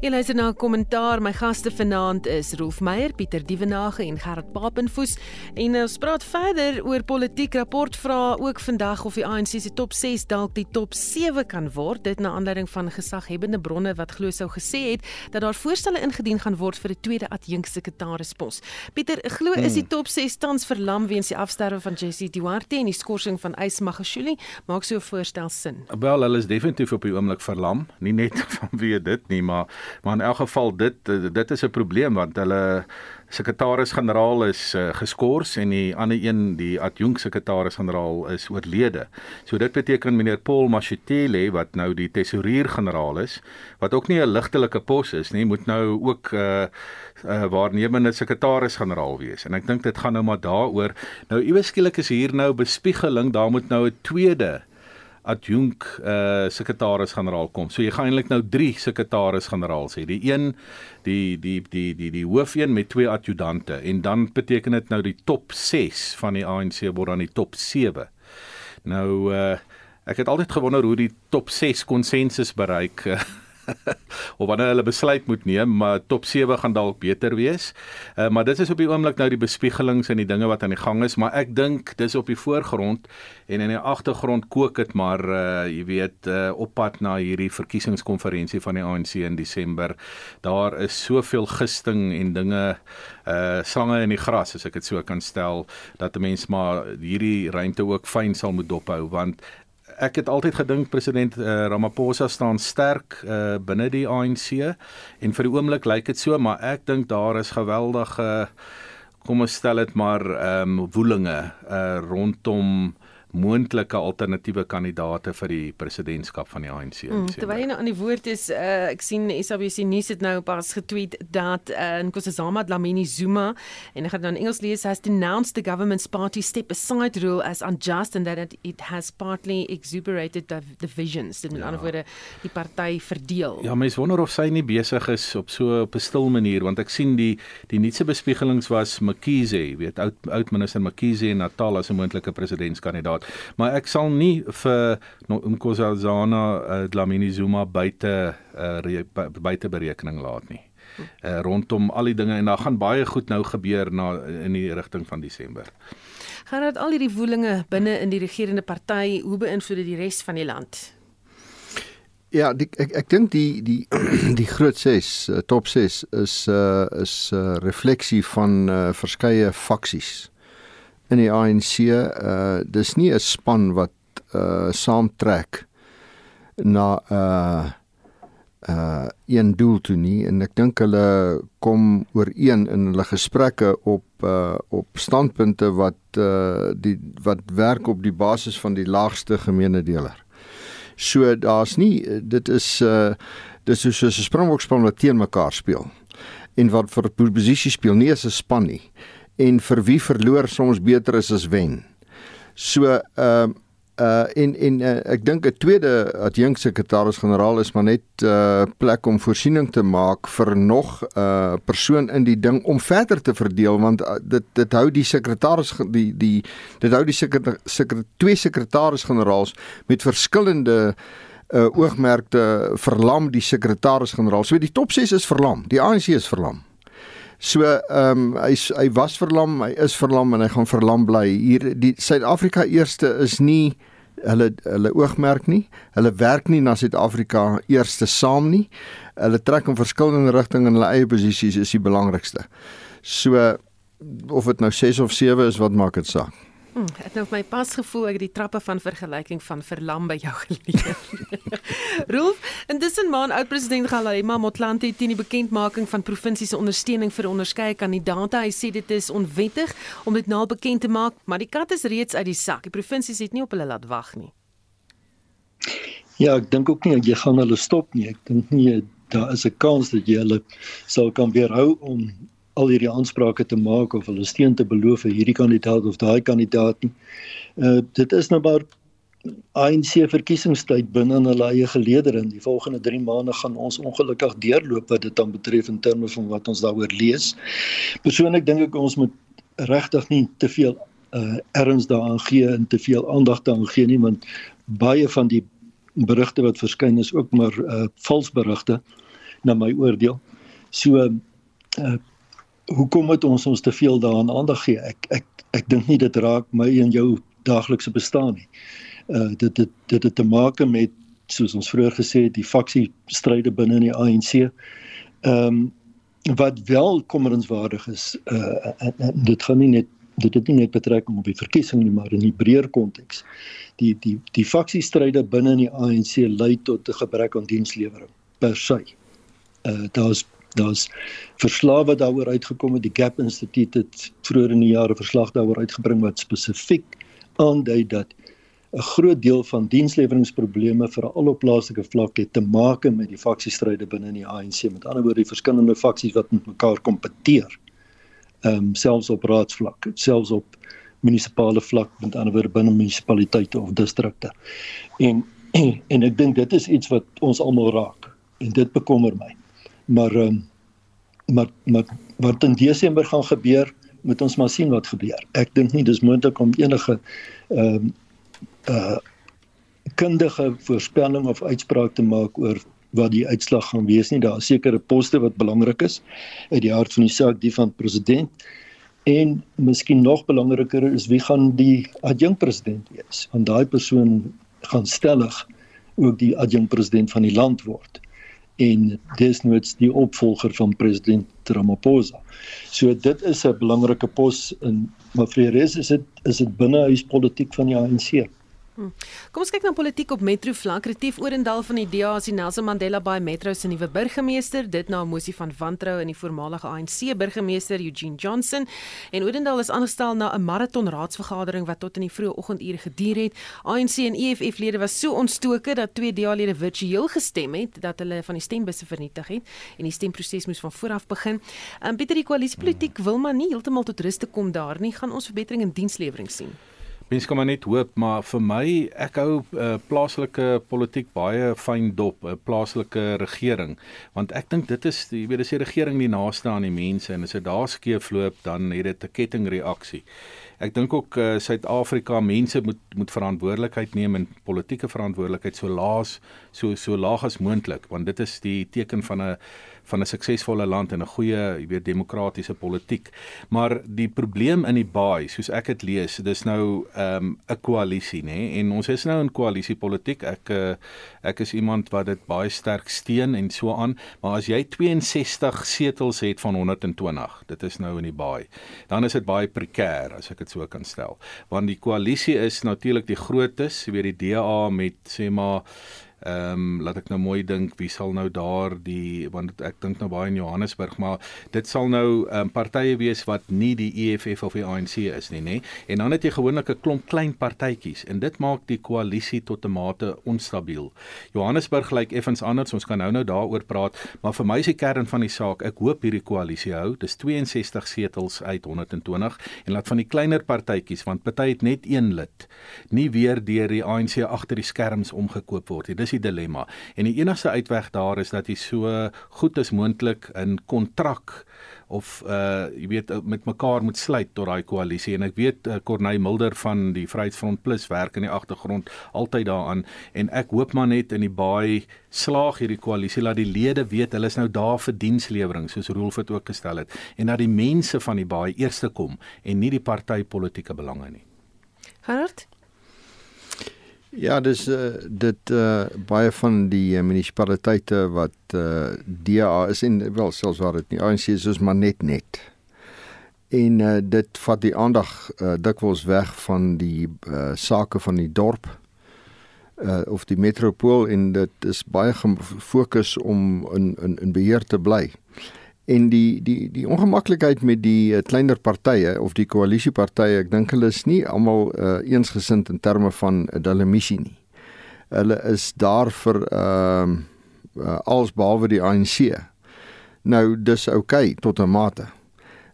Jy luister na 'n kommentaar. My gaste vanaand is Rolf Meyer, Pieter Dievenage en Gerard Papenfoos. En ons praat verder oor politiek. Rapport vra ook vandag of die ANC se top 6 dalk die top 7 kan word. Dit na aanleiding van gesaghebende bronne wat glo sou gesê het dat daar voorstelle ingedien gaan word vir 'n tweede adjunksekretaris-pos. Pieter, glo is die hmm. top 6 tans verlam weens die afsterwe van Jessie Duarte en die skorsing van Ys Magashule? Maak so 'n voorstel sin? Wel, hulle is definitief op die oomblik verlam. Nie net vanweë dit nie, maar maar in elk geval dit dit is 'n probleem want hulle sekretaris-generaal is uh, geskort en die ander een die adjunk sekretaris-generaal is oorlede. So dit beteken meneer Paul Mashitele wat nou die tesourier-generaal is wat ook nie 'n ligtelike pos is nie, moet nou ook 'n uh, uh, waarnemende sekretaris-generaal wees. En ek dink dit gaan nou maar daaroor. Nou iewes skielik is hier nou bespiegeling, daar moet nou 'n tweede adjunk uh sekretaris-generaal kom. So jy gaan eintlik nou 3 sekretaris-generaals hê. Die een die die die die die hoofeen met twee adjudante en dan beteken dit nou die top 6 van die ANC word dan die top 7. Nou uh ek het altyd gewonder hoe die top 6 konsensus bereik. of wanneer hulle besluit moet neem, maar top 7 gaan dalk beter wees. Uh, maar dit is op die oomblik nou die bespiegelings en die dinge wat aan die gang is, maar ek dink dis op die voorgrond en in die agtergrond kook dit maar uh, jy weet uh, op pad na hierdie verkiesingskonferensie van die ANC in Desember. Daar is soveel gisting en dinge uh slange in die gras as ek dit so kan stel dat 'n mens maar hierdie ruimte ook fyn sal moet dophou want ek het altyd gedink president uh, Ramaphosa staan sterk uh, binne die ANC en vir die oomblik lyk dit so maar ek dink daar is geweldige uh, kom ons stel dit maar ehm um, woelinge uh, rondom moontlike alternatiewe kandidaate vir die presidentskap van die ANC. Mm, terwyl jy nou aan die woord is, uh, ek sien SABC nuus het nou pas getweet dat uh, Nkosazana Dlamini Zuma en ek gaan dan Engels lees has denounced the government's party step aside rule as unjust and that it, it has partly exuberated the divisions. Dit met ja. ander woorde die party verdeel. Ja, mense wonder of sy nie besig is op so op 'n stil manier want ek sien die die nuutste bespiegelings was Mkhize, weet oud oud minister Mkhize en Natal as 'n moontlike presidentskandidaat gehad. Maar ek sal nie vir Nkosazana uh, Dlamini Zuma buite uh, buite berekening laat nie. Uh, rondom al die dinge en daar gaan baie goed nou gebeur na in die rigting van Desember. Gaan dit al hierdie woelinge binne in die regerende party hoe beïnvloed dit die res van die land? Ja, die, ek ek dink die die die groot 6 top 6 is uh is 'n uh, refleksie van uh, verskeie faksies in die ANC uh dis nie 'n span wat uh saamtrek na uh uh een doel toe nie. En ek dink hulle kom ooreen in hulle gesprekke op uh op standpunte wat uh die wat werk op die basis van die laagste gemeene deler. So daar's nie dit is uh dis soos 'n springbokspan wat teen mekaar speel. En wat vir posisie speel nie as 'n span nie en vir wie verloor soms beter is as wen. So ehm uh, uh en en uh, ek dink 'n tweede adjunksekretaris-generaal is maar net 'n uh, plek om voorsiening te maak vir nog 'n uh, persoon in die ding om verder te verdeel want uh, dit dit hou die sekretaris die die dit hou die sekretar sekret, twee sekretaris-generaals met verskillende uh oogmerke verlam die sekretaris-generaal. So die top 6 is verlam. Die ANC is verlam. So ehm um, hy hy was verlam, hy is verlam en hy gaan verlam bly. Hier die Suid-Afrika eerste is nie hulle hulle oogmerk nie. Hulle werk nie na Suid-Afrika eerste saam nie. Hulle trek in verskillende rigtings en hulle eie posisies is die belangrikste. So of dit nou 6 of 7 is, wat maak dit saak? Hmm, ek het nou my pas gevoel ek het die trappe van vergelyking van verlam by jou geleer. Rolf, en dis 'n maand oud president Galema Motlanthe teen die bekendmaking van provinsie se ondersteuning vir onderskeie kandidaate. Hy sê dit is onwettig om dit nou bekend te maak, maar die kat is reeds uit die sak. Die provinsies het nie op hulle laat wag nie. Ja, ek dink ook nie jy gaan hulle stop nie. Ek dink nie daar is 'n kans dat jy hulle sal kan weerhou om al hierdie aansprake te maak of hulle steun te beloof vir hierdie kandidaat of daai kandidaat nie. Uh dit is nou maar ANC verkiesingstyd binne in hulle eie geleedere. In die volgende 3 maande gaan ons ongelukkig deurloop wat dit dan betref in terme van wat ons daaroor lees. Persoonlik dink ek ons moet regtig nie te veel uh erns daaraan gee en te veel aandag daaraan gee nie want baie van die berigte wat verskyn is ook maar uh vals berigte na my oordeel. So uh hoekom moet ons ons te veel daaraan aandag gee? Ek ek ek dink nie dit raak my en jou daaglikse bestaan nie. Uh dit dit dit het te maak met soos ons vroeër gesê het die faksie stryde binne in die ANC. Ehm um, wat wel kommerenswaardig is uh en, en dit gaan nie net dit het nie net betrekking op die verkiesing nie maar in die breër konteks. Die die die faksie stryde binne in die ANC lei tot 'n gebrek aan dienslewering per se. Uh daar's daar's verslae wat daaroor uitgekom het. Die Gap Instituut het vroeër in die jare verslag daaroor uitgebring wat spesifiek aandui dat 'n groot deel van diensleweringsprobleme veral op plaaslike vlak het te maak met die faksiestryde binne in die ANC met ander woorde die verskillende faksies wat met mekaar kompeteer ehm um, selfs op raadsvlak selfs op munisipale vlak met ander woorde binne munisipaliteite of distrikte. En en ek dink dit is iets wat ons almal raak. En dit bekommer my maar um, maar maar wat in Desember gaan gebeur, moet ons maar sien wat gebeur. Ek dink nie dis moontlik om enige ehm uh, uh kundige voorspelling of uitspraak te maak oor wat die uitslag gaan wees nie. Daar is sekere poste wat belangrik is uit die hart van die saak die van president en miskien nog belangriker is wie gaan die adjunkpresident wees want daai persoon gaan stellig ook die adjunkpresident van die land word en desnoods die opvolger van president Ramaphosa. So dit is 'n belangrike pos in die res is dit is dit binnehuispolitiek van die ANC. Kom ons kyk na politiek op metro vlak. Retief Orendal van die DA as die Nelson Mandela Bay Metro se nuwe burgemeester, dit na 'n mosie van wantroue in die voormalige ANC burgemeester Eugene Johnson. En Orendal is aangestel na 'n maraton raadsvergadering wat tot in die vroeë oggendure geduur het. ANC en EFF-lede was so ontstoke dat twee DA-lede virtueel gestem het dat hulle van die stembusse vernietig het en die stemproses moes van voor af begin. Um, Pieter, die koalisiepolitiek wil maar nie heeltemal tot rus te kom daar nie. Gaan ons verbetering in dienslewering sien? Mense kan maar net hoop, maar vir my ek hou uh, plaaslike politiek baie fyn dop, 'n uh, plaaslike regering, want ek dink dit is jy weet as die regering nie naaste aan die mense en as dit daar skeefloop, dan het dit 'n kettingreaksie. Ek dink ook uh, Suid-Afrika mense moet moet verantwoordelikheid neem en politieke verantwoordelikheid so laag so so laag as moontlik, want dit is die teken van 'n van 'n suksesvolle land en 'n goeie, jy weet, demokratiese politiek. Maar die probleem in die baai, soos ek dit lees, dis nou ehm, 'n um, koalisie, nê? En ons is nou in koalisiepolitiek. Ek uh, ek is iemand wat dit baie sterk steun en so aan, maar as jy 62 setels het van 120, dit is nou in die baai, dan is dit baie prekêr as ek dit so kan stel. Want die koalisie is natuurlik die grootes, jy weet die DA met sê maar Ehm um, laat ek nou mooi dink wie sal nou daar die want ek dink nou baie in Johannesburg maar dit sal nou ehm um, partye wees wat nie die EFF of die ANC is nie nê en dan het jy gewoonlik 'n klomp klein partytjies en dit maak die koalisie tot 'n mate onstabiel. Johannesburg lyk effens anders ons kan nou nou daaroor praat maar vir my is die kern van die saak ek hoop hierdie koalisie hou dis 62 setels uit 120 en laat van die kleiner partytjies want party het net een lid nie weer deur die ANC agter die skerms omgekoop word nie is die dilemma. En die enigste uitweg daar is dat jy so goed as moontlik in kontrak of uh jy weet met mekaar moet sluit tot daai koalisie en ek weet uh, Corneil Mulder van die Vryheidsfront Plus werk in die agtergrond altyd daaraan en ek hoop maar net in die baie slaag hierdie koalisie laat die lede weet hulle is nou daar vir dienslewering soos Rolf het ook gestel het en dat die mense van die baie eerste kom en nie die partytetiese belange nie. Gerard Ja, dis uh, dit uh, baie van die uh, munisipaliteite wat uh, DA is en wel selfs waar dit nie ANC is soos maar net net. En uh, dit vat die aandag uh, dikwels weg van die uh, sake van die dorp uh, of die metropool en dit is baie gefokus om in in in beheer te bly en die die die ongemaklikheid met die uh, kleiner partye of die koalisiepartye ek dink hulle is nie almal uh, eensgesind in terme van uh, hulle missie nie. Hulle is daar vir ehm uh, uh, alles behalwe die ANC. Nou dis oukei okay, tot 'n mate.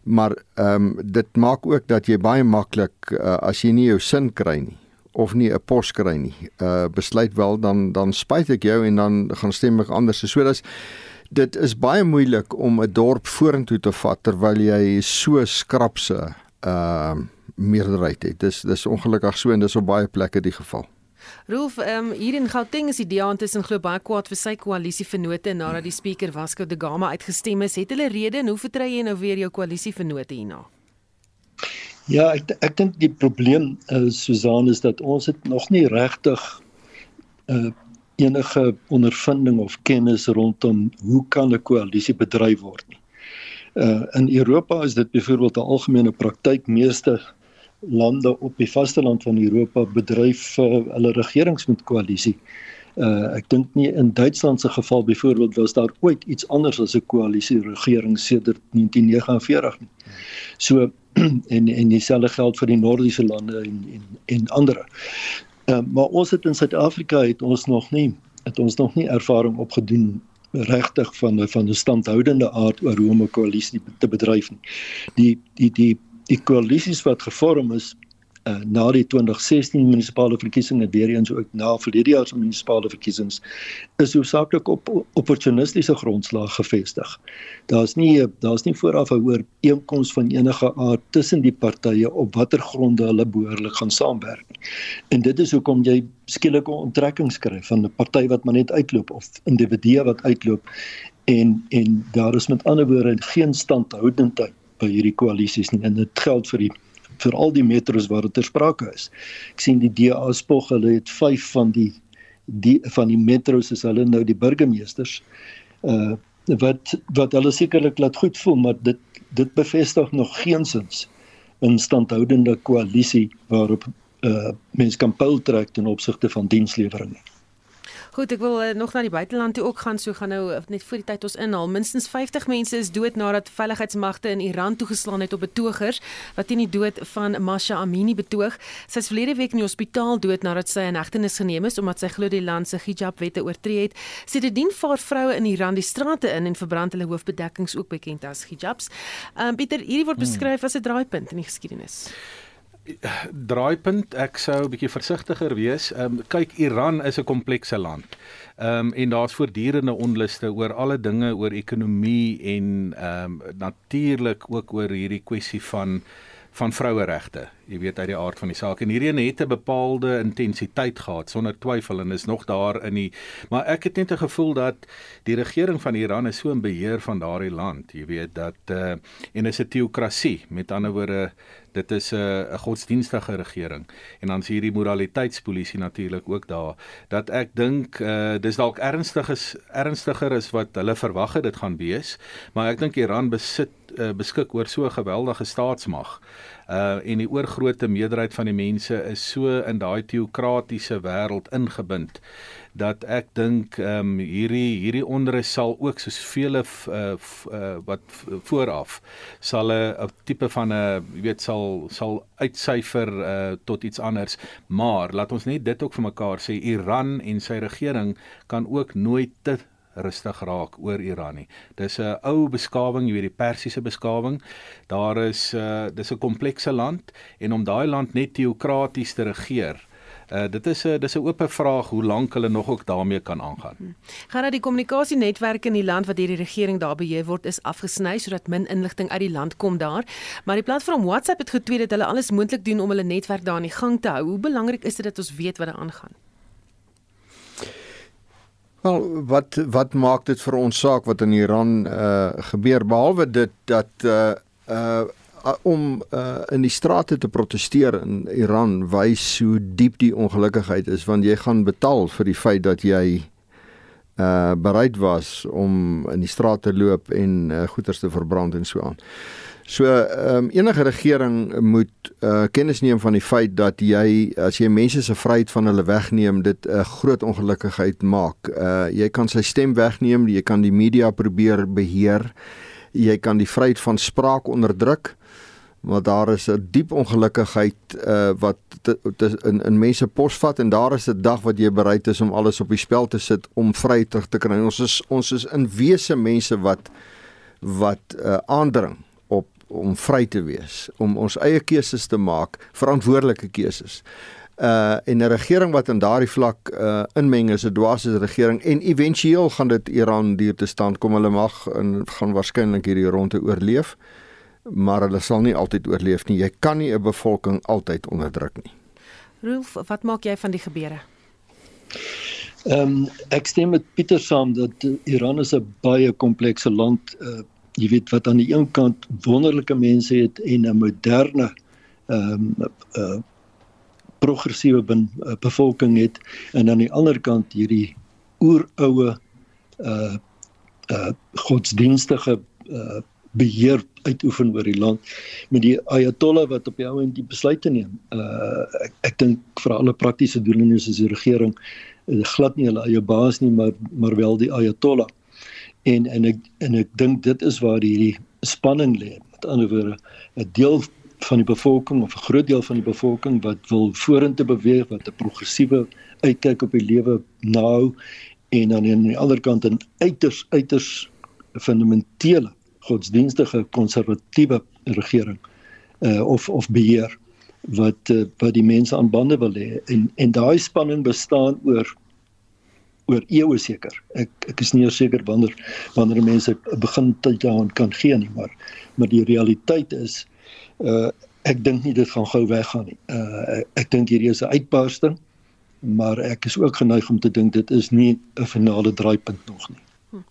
Maar ehm um, dit maak ook dat jy baie maklik uh, as jy nie jou sin kry nie of nie 'n pos kry nie. Uh besluit wel dan dan spyt ek jou en dan gaan stem ek anders. So dis dit is baie moeilik om 'n dorp vorentoe te vat terwyl jy so skrapse ehm uh, meerderheid het. Dis dis ongelukkig so en dis op baie plekke die geval. Rolf, ehm um, hier in Gauteng is die DA intussen glo baie kwaad vir sy koalisievennote nadat die spreker Vasco da Gama uitgestem is. Het hulle rede en hoe vertrou jy nou weer jou koalisievennote hierna? Ja, ek ek dink die probleem uh, Susan is dat ons het nog nie regtig uh enige ondervinding of kennis rondom hoe kan 'n koalisie bedryf word nie. Uh in Europa is dit byvoorbeeld 'n algemene praktyk meeste lande op die vasteland van Europa bedryf uh, hulle regerings met koalisie. Uh ek dink nie in Duitsland se geval byvoorbeeld was daar ooit iets anders as 'n koalisie regering sedert 1949 nie. So en en dieselfde geld vir die noordiese lande en en en ander. Uh, maar ons het in Suid-Afrika het ons nog nie het ons nog nie ervaring opgedoen regtig van van 'n standhoudende aard oor hoe om 'n koalisie te bedryf nie. Die die die die koalisies wat gevorm is uh, na die 2016 munisipale verkiesings weer eens ook na verlede jaar se munisipale verkiesings is hoofsaaklik op opportunistiese grondslag gevestig. Daar's nie daar's nie vooraf 'n ooreenkoms van enige aard tussen die partye op watter gronde hulle behoorlik gaan saamwerk nie. En dit is hoekom jy skielike onttrekkings kry van 'n party wat maar net uitloop of individue wat uitloop en en daar is met ander woorde geen standhoudendheid by hierdie koalisies nie en dit geld vir die vir al die metros waar dit ter sprake is. Ek sien die DA spog hulle het 5 van die die van die metros is hulle nou die burgemeesters. Uh wat wat hulle sekerlik laat goed voel, maar dit dit bevestig nog geensins 'n standhoudende koalisie waarop uh mens kan pyl trek ten opsigte van dienslewering nie. Goed, ek wil uh, nog na die buiteland toe ook gaan, so gaan nou uh, net voor die tyd ons inhaal. Minstens 50 mense is dood nadat veiligheidsmagte in Iran toegeslaan het op betogers wat teen die dood van Masha Amini betoog. Sy is verlede week in die hospitaal dood nadat sy in hegtenis geneem is omdat sy glo die land se hijab-wette oortree het. Siterdien vaar vroue in Iran die strate in en verbrand hulle hoofbedekkings ook bekend as hijabs. Ehm um, Pieter, hierdie word hmm. beskryf as 'n draaipunt in die geskiedenis draaipunt ek sou 'n bietjie versigtiger wees. Ehm um, kyk Iran is 'n komplekse land. Ehm um, en daar's voortdurende onluste oor alle dinge oor ekonomie en ehm um, natuurlik ook oor hierdie kwessie van van vroueregte. Jy weet uit die aard van die saak en hierdie het 'n bepaalde intensiteit gehad sonder twyfel en is nog daar in die maar ek het net 'n gevoel dat die regering van Iran is so in beheer van daardie land. Jy weet dat uh en is 'n teokrasie. Met ander woorde dit is 'n uh, 'n godsdienstige regering. En dan is hierdie moraliteitspolisie natuurlik ook daar dat ek dink uh dis dalk ernstig is ernstiger is wat hulle verwag het dit gaan wees. Maar ek dink Iran besit uh, beskik oor so 'n geweldige staatsmag. Uh en die oorgrootste meerderheid van die mense is so in daai teokratiese wêreld ingebind dat ek dink ehm um, hierdie hierdie onrus sal ook soos vele uh, uh wat vooraf sal 'n tipe van 'n jy weet sal sal uitsyfer uh tot iets anders maar laat ons net dit ook vir mekaar sê Iran en sy regering kan ook nooit te rustig raak oor Iran nie. Dis 'n ou beskawing, jy weet die Persiese beskawing. Daar is uh dis 'n komplekse land en om daai land net teokraties te regeer. Uh dit is 'n dis 'n oop vraag hoe lank hulle nog ook daarmee kan aangaan. Hmm. Gaan dat die kommunikasienetwerke in die land wat deur die regering daar beheer word is afgesny sodat min inligting uit die land kom daar. Maar die platform WhatsApp het getweet dat hulle alles moontlik doen om hulle netwerk daar in gang te hou. Hoe belangrik is dit dat ons weet wat daar aangaan? Wel wat wat maak dit vir ons saak wat in Iran uh gebeur behalwe dit dat uh uh om uh in die strate te proteseer in Iran wys hoe diep die ongelukkigheid is want jy gaan betaal vir die feit dat jy uh bereid was om in die straat te loop en uh, goederes te verbrand en so aan. So ehm um, enige regering moet uh, kennis neem van die feit dat jy as jy mense se vryheid van hulle wegneem, dit 'n uh, groot ongelukkigheid maak. Uh jy kan sy stem wegneem, jy kan die media probeer beheer. Jy kan die vryheid van spraak onderdruk. Maar daar is 'n diep ongelukkigheid uh wat te, in in mense posvat en daar is 'n dag wat jy bereid is om alles op die spel te sit om vry terug te kry. Ons is ons is in wese mense wat wat uh aandring om vry te wees, om ons eie keuses te maak, verantwoordelike keuses. Uh en 'n regering wat in daardie vlak uh inmeng is 'n dwaase regering en éventueel gaan dit Iran duur te staan kom hulle mag en gaan waarskynlik hierdie ronde oorleef maar hulle sal nie altyd oorleef nie. Jy kan nie 'n bevolking altyd onderdruk nie. Rolf wat maak jy van die gebeure? Ehm um, ek stem met Pieter saam dat Iran is 'n baie komplekse land. Uh jy weet wat aan die een kant wonderlike mense het en 'n moderne ehm um, uh progressiewe uh, bevolking het en aan die ander kant hierdie oeroue uh uh godsdienstige uh beheer uitoefen oor die land met die ayatollah wat op die ou en die besluite neem. Uh ek, ek dink vir alle praktiese doeleindes is die regering uh, glad nie hulle eie baas nie, maar maar wel die ayatollah en en ek en ek dink dit is waar hierdie spanning lê met ander woorde 'n deel van die bevolking of 'n groot deel van die bevolking wat wil vorentoe beweeg wat 'n progressiewe uitkyk op die lewe nou en dan aan die ander kant 'n uiters uiters fundamentele godsdienstige konservatiewe regering uh, of of beheer wat uh, wat die mense aan bande wil hê en en daai spanning bestaan oor oor eeue seker. Ek ek is nie seker wanneer wanneer mense begin tyd daaraan kan gee nie, maar maar die realiteit is uh ek dink nie dit gaan gou weggaan nie. Uh ek, ek dink hierdie is 'n uitbarsting, maar ek is ook geneig om te dink dit is nie 'n finale draaipunt nog nie. Hm.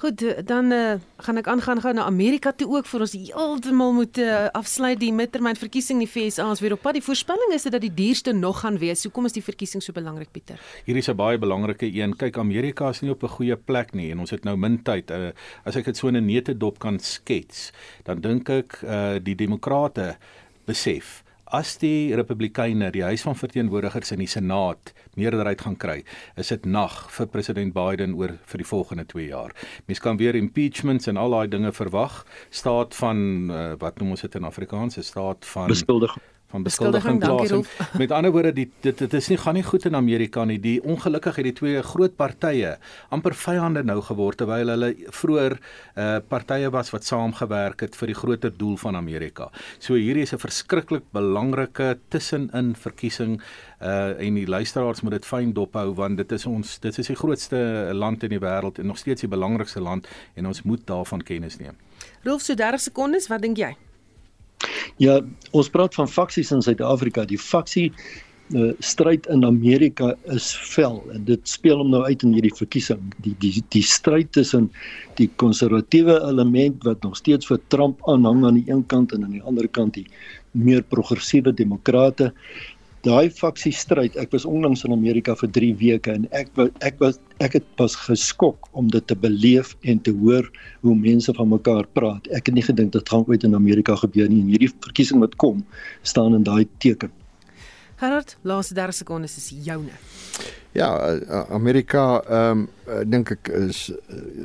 Goed, dan uh, gaan ek aangaan gou na Amerika toe ook vir ons heeltemal moet uh, afsluit die midtermyn verkiesing in die FSA as weer op pad. Die voorspelling is dat die duurste nog gaan wees. Hoekom is die verkiesing so belangrik, Pieter? Hierdie is 'n baie belangrike een. Kyk, Amerika is nie op 'n goeie plek nie en ons het nou min tyd. Uh, as ek dit so in 'n neutedop kan skets, dan dink ek uh, die demokrate besef as die republikeine die huis van verteenwoordigers in die senaat meerderheid gaan kry is dit nag vir president Biden oor vir die volgende 2 jaar. Mens kan weer impeachments en al daai dinge verwag. Staat van uh, wat noem ons dit in Afrikaans? 'n Staat van beskuldiging van beskuldiging plaas. Met ander woorde, die dit dit is nie gaan nie goed in Amerika nie. Die ongelukkig het die twee groot partye amper vyande nou geword terwyl hulle vroeër uh partye was wat saamgewerk het vir die groter doel van Amerika. So hierdie is 'n verskriklik belangrike tussenin verkiesing uh en die luisteraars moet dit fyn dophou want dit is ons dit is die grootste land in die wêreld en nog steeds die belangrikste land en ons moet daarvan kennis neem. Rolf, so 30 sekondes, wat dink jy? Ja, ons praat van faksies in Suid-Afrika. Die faksie uh, stryd in Amerika is vel en dit speel hom nou uit in hierdie verkiesing. Die die die stryd tussen die konservatiewe element wat nog steeds vir Trump aanhang aan die een kant en aan die ander kant die meer progressiewe demokrate daai faksie stryd ek was onlangs in Amerika vir 3 weke en ek ek was ek het pas geskok om dit te beleef en te hoor hoe mense van mekaar praat. Ek het nie gedink dit gaan ooit in Amerika gebeur nie en hierdie verkiesing wat kom staan in daai teken. Gerard laaste 30 sekondes is joune. Ja Amerika ehm um, dink ek is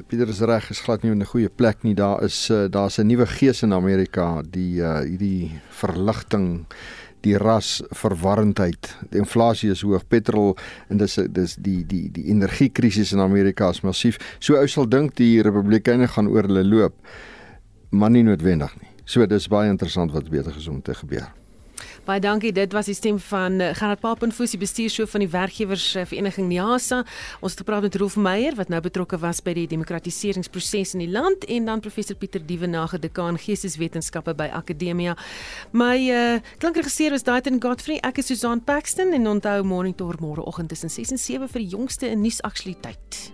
Pieter is reg is glad nie in 'n goeie plek nie. Daar is daar's 'n nuwe gees in Amerika die uh, hierdie verligting die ras verwarrendheid. Die inflasie is hoog, petrol en dis dis die die die energiekrisis in Amerika is massief. So ou sal dink die Republikeine gaan oor hulle loop, maar nie noodwendig nie. So dis baie interessant wat besig is om te gebeur. Baie dankie. Dit was die stem van uh, Gerard Papenfoos, die bestuurshoof van die werkgewersvereniging NIASA. Ons het gepraat met Rolf Meyer wat nou betrokke was by die demokratiseringsproses in die land en dan professor Pieter Dievenage, dekaan geesteswetenskappe by Akademia. My uh, klankregisseur was Daityn Godfrey. Ek is Susan Paxton en onthou monitor môreoggend tussen 6 en 7 vir die jongste nuusaktualiteit.